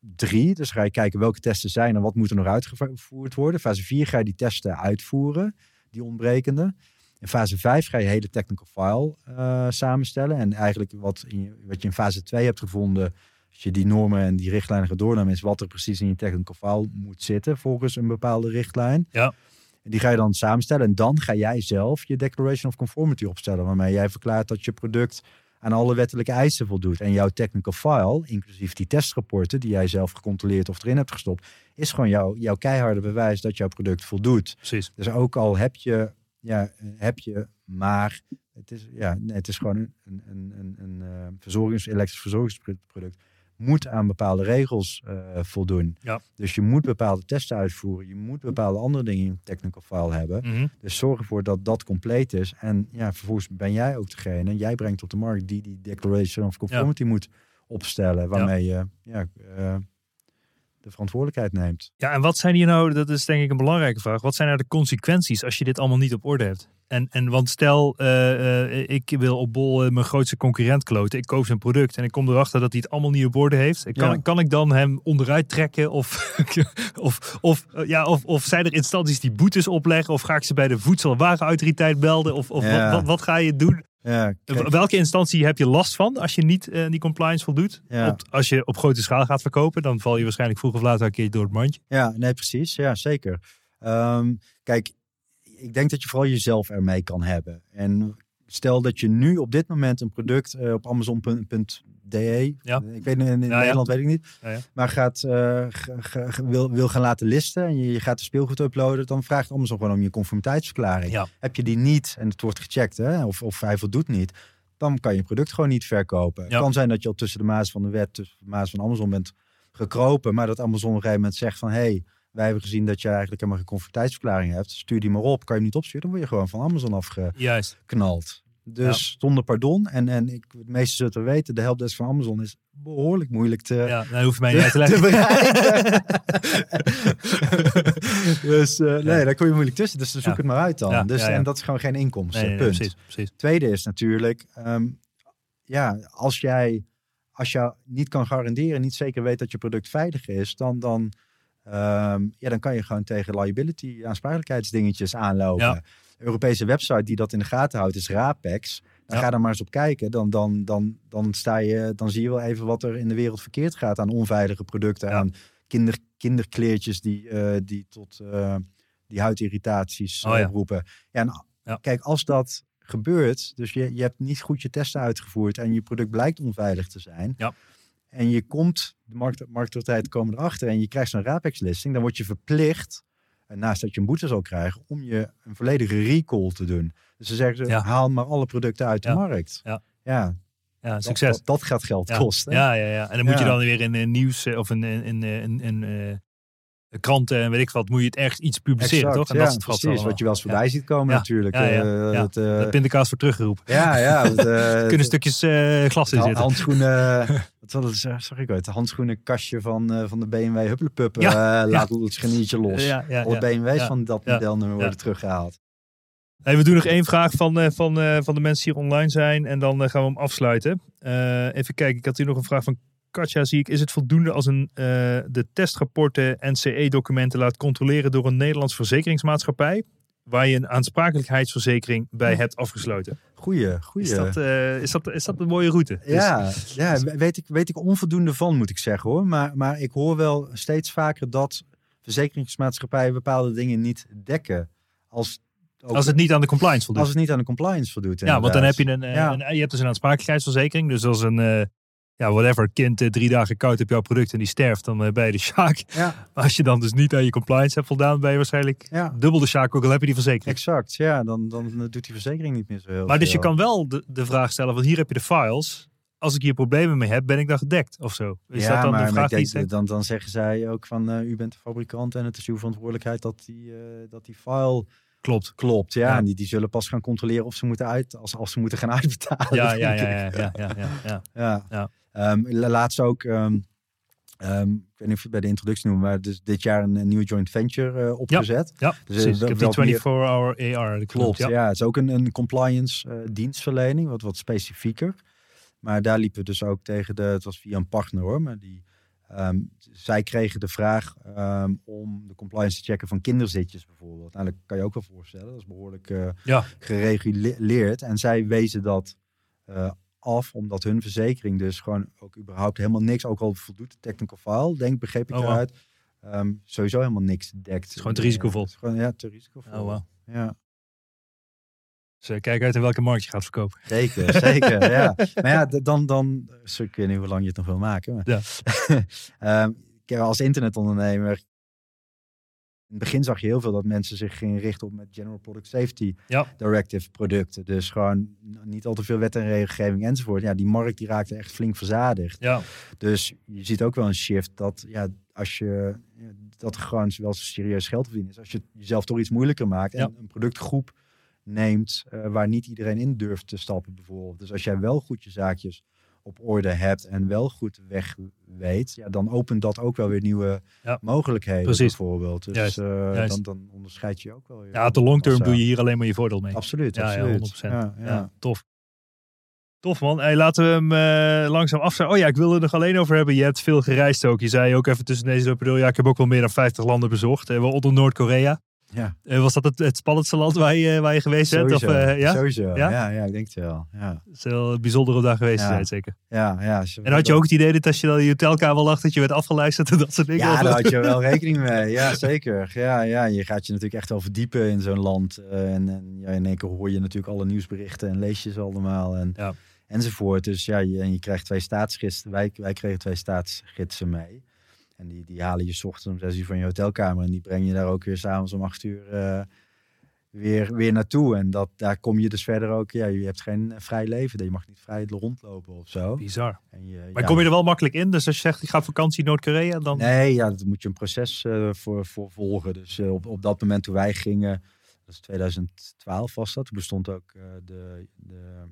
drie. Dus ga je kijken welke testen zijn en wat moet er nog uitgevoerd worden. Fase 4 ga je die testen uitvoeren, die ontbrekende. In fase 5 ga je hele technical file eh, samenstellen. En eigenlijk wat, in wat je in fase 2 hebt gevonden, als je die normen en die richtlijnen gaat doornemen, is wat er precies in je technical file moet zitten volgens een bepaalde richtlijn. Ja. En die ga je dan samenstellen en dan ga jij zelf je Declaration of Conformity opstellen, waarmee jij verklaart dat je product aan alle wettelijke eisen voldoet. En jouw technical file, inclusief die testrapporten die jij zelf gecontroleerd of erin hebt gestopt, is gewoon jouw, jouw keiharde bewijs dat jouw product voldoet. Precies. Dus ook al heb je, ja, heb je, maar het is, ja, nee, het is gewoon een, een, een, een, een eh, verzorgings, elektrisch verzorgingsproduct. Moet aan bepaalde regels eh, voldoen. Ja. Dus je moet bepaalde testen uitvoeren. Je moet bepaalde andere dingen in technical file hebben. Mhm. Dus zorg ervoor dat dat compleet is. En ja, vervolgens ben jij ook degene, jij brengt op de markt die die Declaration of Conformity moet opstellen. Waarmee je ja, eh, de verantwoordelijkheid neemt. Ja, en wat zijn hier nou, dat is denk ik een belangrijke vraag. Wat zijn nou de consequenties als je dit allemaal niet op orde hebt? En, en want stel, eh, eh, ik wil op Bol eh, mijn grootste concurrent kloten. Ik koop zijn product en ik kom erachter dat hij het allemaal niet op orde heeft. Kan, Ja. kan ik dan hem onderuit trekken? Of, of, of, ja, of, of zijn er instanties die boetes opleggen? Of ga ik ze bij de Voedsel- en Warenautoriteit melden? Of, of Ja. wat, wat, wat ga je doen? Ja, Welke instantie heb je last van als je niet eh, die compliance voldoet? Ja. Op, als je op grote schaal gaat verkopen, dan val je waarschijnlijk vroeg of laat een keer door het mandje. Ja, nee, precies. Ja, zeker. Ehm, kijk, ik denk dat je vooral jezelf ermee kan hebben. En stel dat je nu op dit moment een product eh, op Amazon.de, Ja. ik weet in, in ja. Nederland weet ik niet, maar gaat, eh, ga- ga- ga- wil, wil gaan laten listen en je, je gaat de speelgoed uploaden, dan vraagt Amazon gewoon om je conformiteitsverklaring. Heb je die niet en het wordt gecheckt, hè, of, of hij voldoet niet, dan kan je product gewoon niet verkopen. Het kan zijn dat je al tussen de maas van de wet, tussen de maas van Amazon bent gekropen, maar dat Amazon op een gegeven moment zegt van, hé, hey, wij hebben gezien dat je eigenlijk helemaal geen conformiteitsverklaring hebt, stuur die maar op, kan je hem niet opsturen, dan word je gewoon van Amazon afgeknald. Dus zonder pardon. En, en ik, de meeste zullen het wel weten, de helpdesk van Amazon is behoorlijk moeilijk te, Ja, dan hoef je mij niet uit te leggen. dus eh, nee, daar kom je moeilijk tussen. Dus zoek Ja. het maar uit dan. Ja, dus, ja, ja. En dat is gewoon geen inkomsten. Nee, nee, nee, punt. precies, precies. Tweede is natuurlijk, ehm, ja, als jij als je niet kan garanderen, niet zeker weet dat je product veilig is, dan, dan, ehm, ja, dan kan je gewoon tegen liability aansprakelijkheidsdingetjes aanlopen. Ja. Europese website die dat in de gaten houdt is Rapex. Dan Ja. ga er maar eens op kijken. Dan, dan, dan, dan, sta je, dan zie je wel even wat er in de wereld verkeerd gaat aan onveilige producten, Ja. aan kinder, kinderkleertjes die, eh, die tot eh, die huidirritaties Oh oproepen. Ja, en Ja. kijk, als dat gebeurt, dus je, je hebt niet goed je testen uitgevoerd en je product blijkt onveilig te zijn. Ja. En je komt, de markt, marktautoriteiten komen erachter en je krijgt zo'n RAPEX-listing, dan word je verplicht, en naast dat je een boete zal krijgen, om je een volledige recall te doen. Dus ze zeggen, ze, Ja. haal maar alle producten uit Ja. de markt. Ja. ja Ja, dat- succes. Dat, dat gaat geld kosten. Ja, ja, ja. En dan moet je dan weer in een nieuws eh, of een, een, een, een, eh, kranten en weet ik wat, moet je het echt iets publiceren, Exact, toch? En ja, dat is het vast precies. allemaal. Wat je wel eens Ja. voorbij ziet komen Ja. natuurlijk. Ja, Eh, het, eh, De pindakaas voor teruggeroepen. ja, ja. Eh, kunnen stukjes eh, glas in zitten. handschoenen, was het, eh, zag ik de handschoenenkastje van, eh, van de BMW Hupplepup. Ja, eh, laat het scharniertje los. Ja, ja, Alle ja. BMW's ja, van dat ja, modelnummer worden ja. teruggehaald. Hey, we doen nog één vraag van, van, van de mensen die hier online zijn. En dan gaan we hem afsluiten. Even kijken, ik had hier nog een vraag van Katja. Zie ik, is het voldoende als een, de testrapporten NCE-documenten laat controleren door een Nederlands verzekeringsmaatschappij? Waar je een aansprakelijkheidsverzekering bij hebt afgesloten. Goeie, goeie. Is dat, eh, is, dat, is dat een mooie route? Dus- Ja, ja weet, ik, weet ik onvoldoende van, moet ik zeggen hoor. Maar, maar ik hoor wel steeds vaker dat verzekeringsmaatschappijen bepaalde dingen niet dekken. Als, ook- als het niet aan de compliance voldoet. als het niet aan de compliance voldoet. ja, want dan heb je een, eh, Ja. een- je hebt dus een aansprakelijkheidsverzekering. Dus als een, eh, ja, whatever, kind eh, drie dagen koud op jouw product en die sterft, dan eh, ben je de sjaak. Ja, Maar als je dan dus niet aan je compliance hebt voldaan, ben je waarschijnlijk ja, dubbel de sjaak, ook al heb je die verzekering. exact. Ja, dan, dan doet die verzekering niet meer zo heel Maar dus je kan wel de, de vraag stellen, want hier heb je de files. Als ik hier problemen mee heb, ben ik dan gedekt of zo? Is ja, dat dan maar, de vraag die stelt? dan, dan zeggen zij ook van eh, u bent de fabrikant en het is uw verantwoordelijkheid dat die, eh, dat die file Klopt. klopt. Ja, Ja. en die, die zullen pas gaan controleren of ze moeten uit, als, als ze moeten gaan uitbetalen. Ja, ja, ja, ja, ja, ja, ja. Ehm, la- laatst ook, ehm, ehm, ik weet niet of je het bij de introductie noemt, maar dus dit jaar een, een nieuwe joint venture eh, opgezet. Ja, Dus, precies. eh, Ik heb die meer- 24-hour AR. Klopt, ja. ja. Het is ook een, een compliance eh, dienstverlening, wat wat specifieker. Maar daar liepen we dus ook tegen de, het was via een partner hoor, maar die, ehm, zij kregen de vraag ehm, om de compliance te checken van kinderzitjes bijvoorbeeld. Nou, dat kan je ook wel voorstellen, dat is behoorlijk eh, Ja. gereguleerd. En zij wezen dat eh, af, omdat hun verzekering dus gewoon ook überhaupt helemaal niks, ook al voldoet de technical file, denk begreep ik Oh, wow. eruit, ehm, sowieso helemaal niks dekt. Het is gewoon te risicovol. Is gewoon, ja, te risicovol. Oh, wow. Ja. Dus kijk uit in welke markt je gaat verkopen. Zeker, zeker. ja. Maar ja, dan, dan dus ik weet niet hoe lang je het nog wil maken. Maar, Ja. Kijk, als internetondernemer, in het begin zag je heel veel dat mensen zich gingen richten op met General Product Safety Ja. Directive producten. Dus gewoon niet al te veel wet en regelgeving enzovoort. Ja, die markt die raakte echt flink verzadigd. Ja, Dus je ziet ook wel een shift dat ja, als je dat gewoon wel serieus geld verdienen is. Als je jezelf toch iets moeilijker maakt en Ja. een productgroep neemt eh, waar niet iedereen in durft te stappen bijvoorbeeld. Dus als jij wel goed je zaakjes op orde hebt en wel goed weg weet, ja, dan opent dat ook wel weer nieuwe Ja. mogelijkheden Precies. bijvoorbeeld. Dus Juist, eh, juist. Dan, dan onderscheid je ook wel ja op de long term doe je hier alleen maar je voordeel mee. Absoluut, Ja, ja, absoluut. 100%. Ja, tof. Tof man. Hey, laten we hem eh, langzaam afsluiten. Oh ja, ik wilde er nog alleen over hebben. Je hebt veel gereisd ook. Je zei ook even tussen deze bedoel, ja, ik heb ook wel meer dan 50 landen bezocht. Eh, waaronder Noord-Korea. Ja, Eh, was dat het, het spannendste land waar je, waar je geweest bent? Of, sowieso. eh, ja? sowieso. Ja? Ja? Ja, ik denk het wel. Ja, Het is heel bijzonder om daar geweest te Ja. zijn, zeker. ja, ja. En had je ook het idee dat als je dan in je hotelkamer lag, dat je werd afgeluisterd en dat soort dingen? Ja, daar had je wel rekening mee. Ja, zeker. Ja, ja, je gaat je natuurlijk echt wel verdiepen in zo'n land. eh, en en ja, in één keer hoor je natuurlijk alle nieuwsberichten en lees je ze allemaal. En. Enzovoort. Dus ja, je, en je krijgt twee staatsgidsen. Wij, wij kregen twee staatsgidsen mee. En die, die halen je 's ochtends om zes uur van je hotelkamer. En die breng je daar ook weer s'avonds om acht uur eh, weer, weer naartoe. En dat, daar kom je dus verder ook. Ja, je hebt geen eh, vrij leven. Je mag niet vrij rondlopen of zo. Bizar. En je, Maar ja, kom je er wel makkelijk in? Dus als je zegt, ik ga op vakantie Noord-Korea, dan... Nee, ja, daar moet je een proces eh, voor, voor volgen. Dus op, op dat moment toen wij gingen, dat is 2012 was dat, toen bestond ook de, de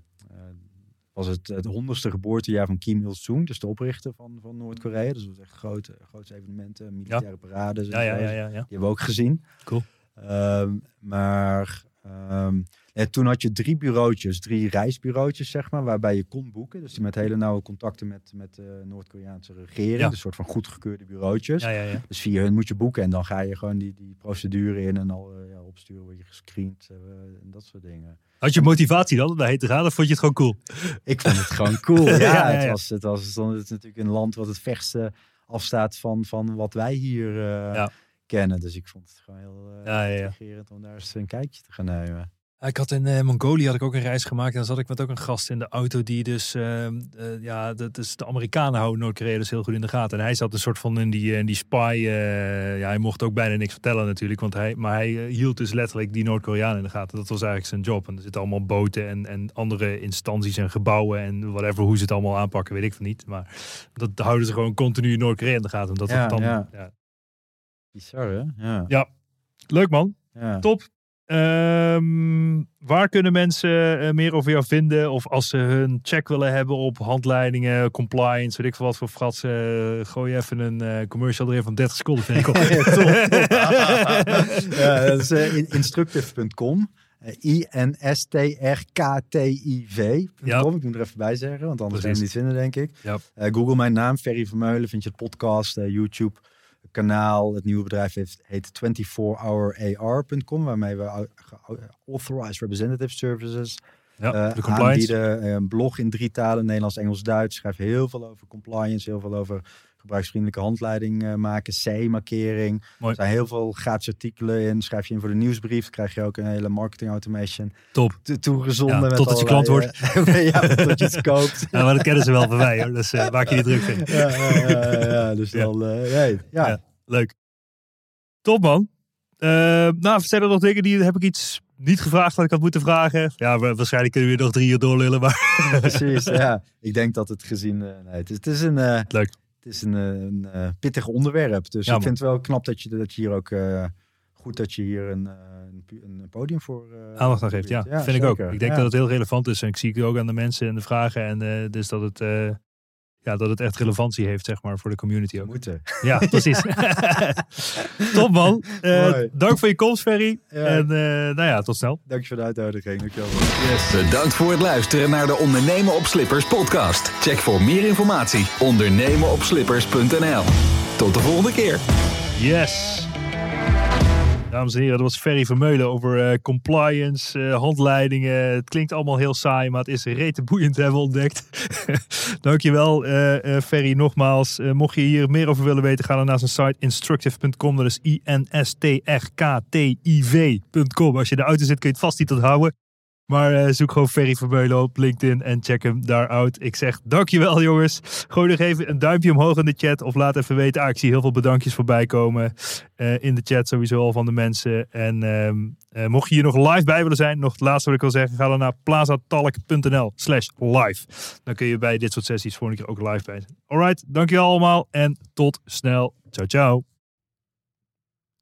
was het het honderdste geboortejaar van Kim Il-sung, dus de oprichter van, van Noord-Korea. Dus dat was echt grote, grote evenementen, militaire parades. Ja, ja, zo. ja, ja, ja. Die hebben we ook gezien. Cool. Ehm, maar ehm, ja, toen had je drie bureautjes, drie reisbureautjes, zeg maar, waarbij je kon boeken. Dus die met hele nauwe contacten met, met de Noord-Koreaanse regering. Ja. Dus een soort van goedgekeurde bureautjes. Ja. Dus via hun moet je boeken en dan ga je gewoon die, die procedure in en al eh, ja, opsturen, word je gescreend eh, en dat soort dingen. Had je motivatie dan om daarheen te gaan? Of vond je het gewoon cool? Ik vond het gewoon cool. Ja, Ja, ja, Het, was, het was het natuurlijk een land wat het verste afstaat van, van wat wij hier eh, kennen. Dus ik vond het gewoon heel Ja, intrigerend om daar eens een kijkje te gaan nemen. Ik had in eh, Mongolië had ik ook een reis gemaakt. En dan zat ik met ook een gast in de auto die dus... ehm, eh, ja, dat is, de Amerikanen houden Noord-Korea dus heel goed in de gaten. En hij zat een soort van in die, eh, in die spy... eh, ja, hij mocht ook bijna niks vertellen natuurlijk. Want hij, maar hij eh, hield dus letterlijk die Noord-Koreanen in de gaten. Dat was eigenlijk zijn job. En er zitten allemaal boten en, en andere instanties en gebouwen... en whatever, hoe ze het allemaal aanpakken, weet ik van niet. Maar dat houden ze gewoon continu in Noord-Korea in de gaten. Omdat Ja, dan, ja. ja. Bizar, hè? Ja. Leuk man. ja. Top. Ehm, waar kunnen mensen eh, meer over jou vinden? Of als ze hun check willen hebben op handleidingen, compliance, weet ik veel wat voor frats. eh, gooi je even een eh, commercial erin van 30 seconden, vind ik. Ja, top, top. ja, dat is in- instructive.com. I-N-S-T-R-K-T-I-V.com. Ja. Ik moet er even bij zeggen, want anders we Precies. niet vinden, denk ik. Ja. Google mijn naam, Ferry Vermeulen. Vind je het podcast, YouTube, kanaal. Het nieuwe bedrijf heeft, heet 24hourar.com, waarmee we ge- Authorized Representative Services Ja, eh, de compliance. aanbieden. Eh, Een blog in drie talen, Nederlands, Engels, Duits. Schrijf heel veel over compliance, heel veel over gebruiksvriendelijke handleiding eh, maken, C-markering. Er zijn heel veel gratis artikelen in. Schrijf je in voor de nieuwsbrief, dan krijg je ook een hele marketing automation Top. to- toegezonden. Ja, totdat je klant eh, ja, tot je het koopt. Ja, maar dat kennen ze wel van mij hoor. Dus eh, maak je niet druk in. ja, ja, dus dan, nee, ja. Ja. Leuk. Top man. Eh, nou, zijn er nog dingen die heb ik iets niet gevraagd wat ik had moeten vragen? Ja, wa- waarschijnlijk kunnen we weer nog drie uur doorlullen, maar precies. Ja. Ik denk dat het gezien, nee, het is, het is een, Leuk. Het is een, eh, een pittig onderwerp. Dus Ja, ik vind het wel knap dat je, dat je hier ook eh, goed dat je hier een, eh, een, podium voor eh, aandacht aan geeft. Ja, vind ik ook. Ik denk dat het heel relevant is. En ik zie het ook aan de mensen en de vragen. En dus dat het, ja, dat het echt relevantie heeft, zeg maar, voor de community ook. moeten. Ja, precies. Top man. Eh, dank voor je komst, Ferry. Ja. En eh, nou ja, tot snel. Dank je voor de uitnodiging. Dankjewel. Bedankt voor het luisteren naar de Ondernemen op Slippers podcast. Check voor meer informatie ondernemenopslippers.nl. Tot de volgende keer. Yes. Dames en heren, dat was Ferry Vermeulen over eh, compliance, eh, handleidingen. Het klinkt allemaal heel saai, maar het is rete boeiend, hebben we ontdekt. Dankjewel, eh Ferry, nogmaals. Mocht je hier meer over willen weten, ga dan naar zijn site instructive.com. Dat is I-N-S-T-R-K-T-I-V.com. Als je de auto zit, kun je het vast niet onthouden. Maar eh, zoek gewoon Ferry Vermeulen op LinkedIn en check hem daar uit. Ik zeg dankjewel jongens. Gooi nog even een duimpje omhoog in de chat. Of laat even weten. Ah, ik zie heel veel bedankjes voorbij komen. eh, in de chat sowieso al van de mensen. En ehm, eh, mocht je hier nog live bij willen zijn. Nog het laatste wat ik wil zeggen. Ga dan naar plazatalk.nl slash live. Dan kun je bij dit soort sessies volgende keer ook live bij zijn. Alright, dankjewel allemaal. En tot snel. Ciao ciao.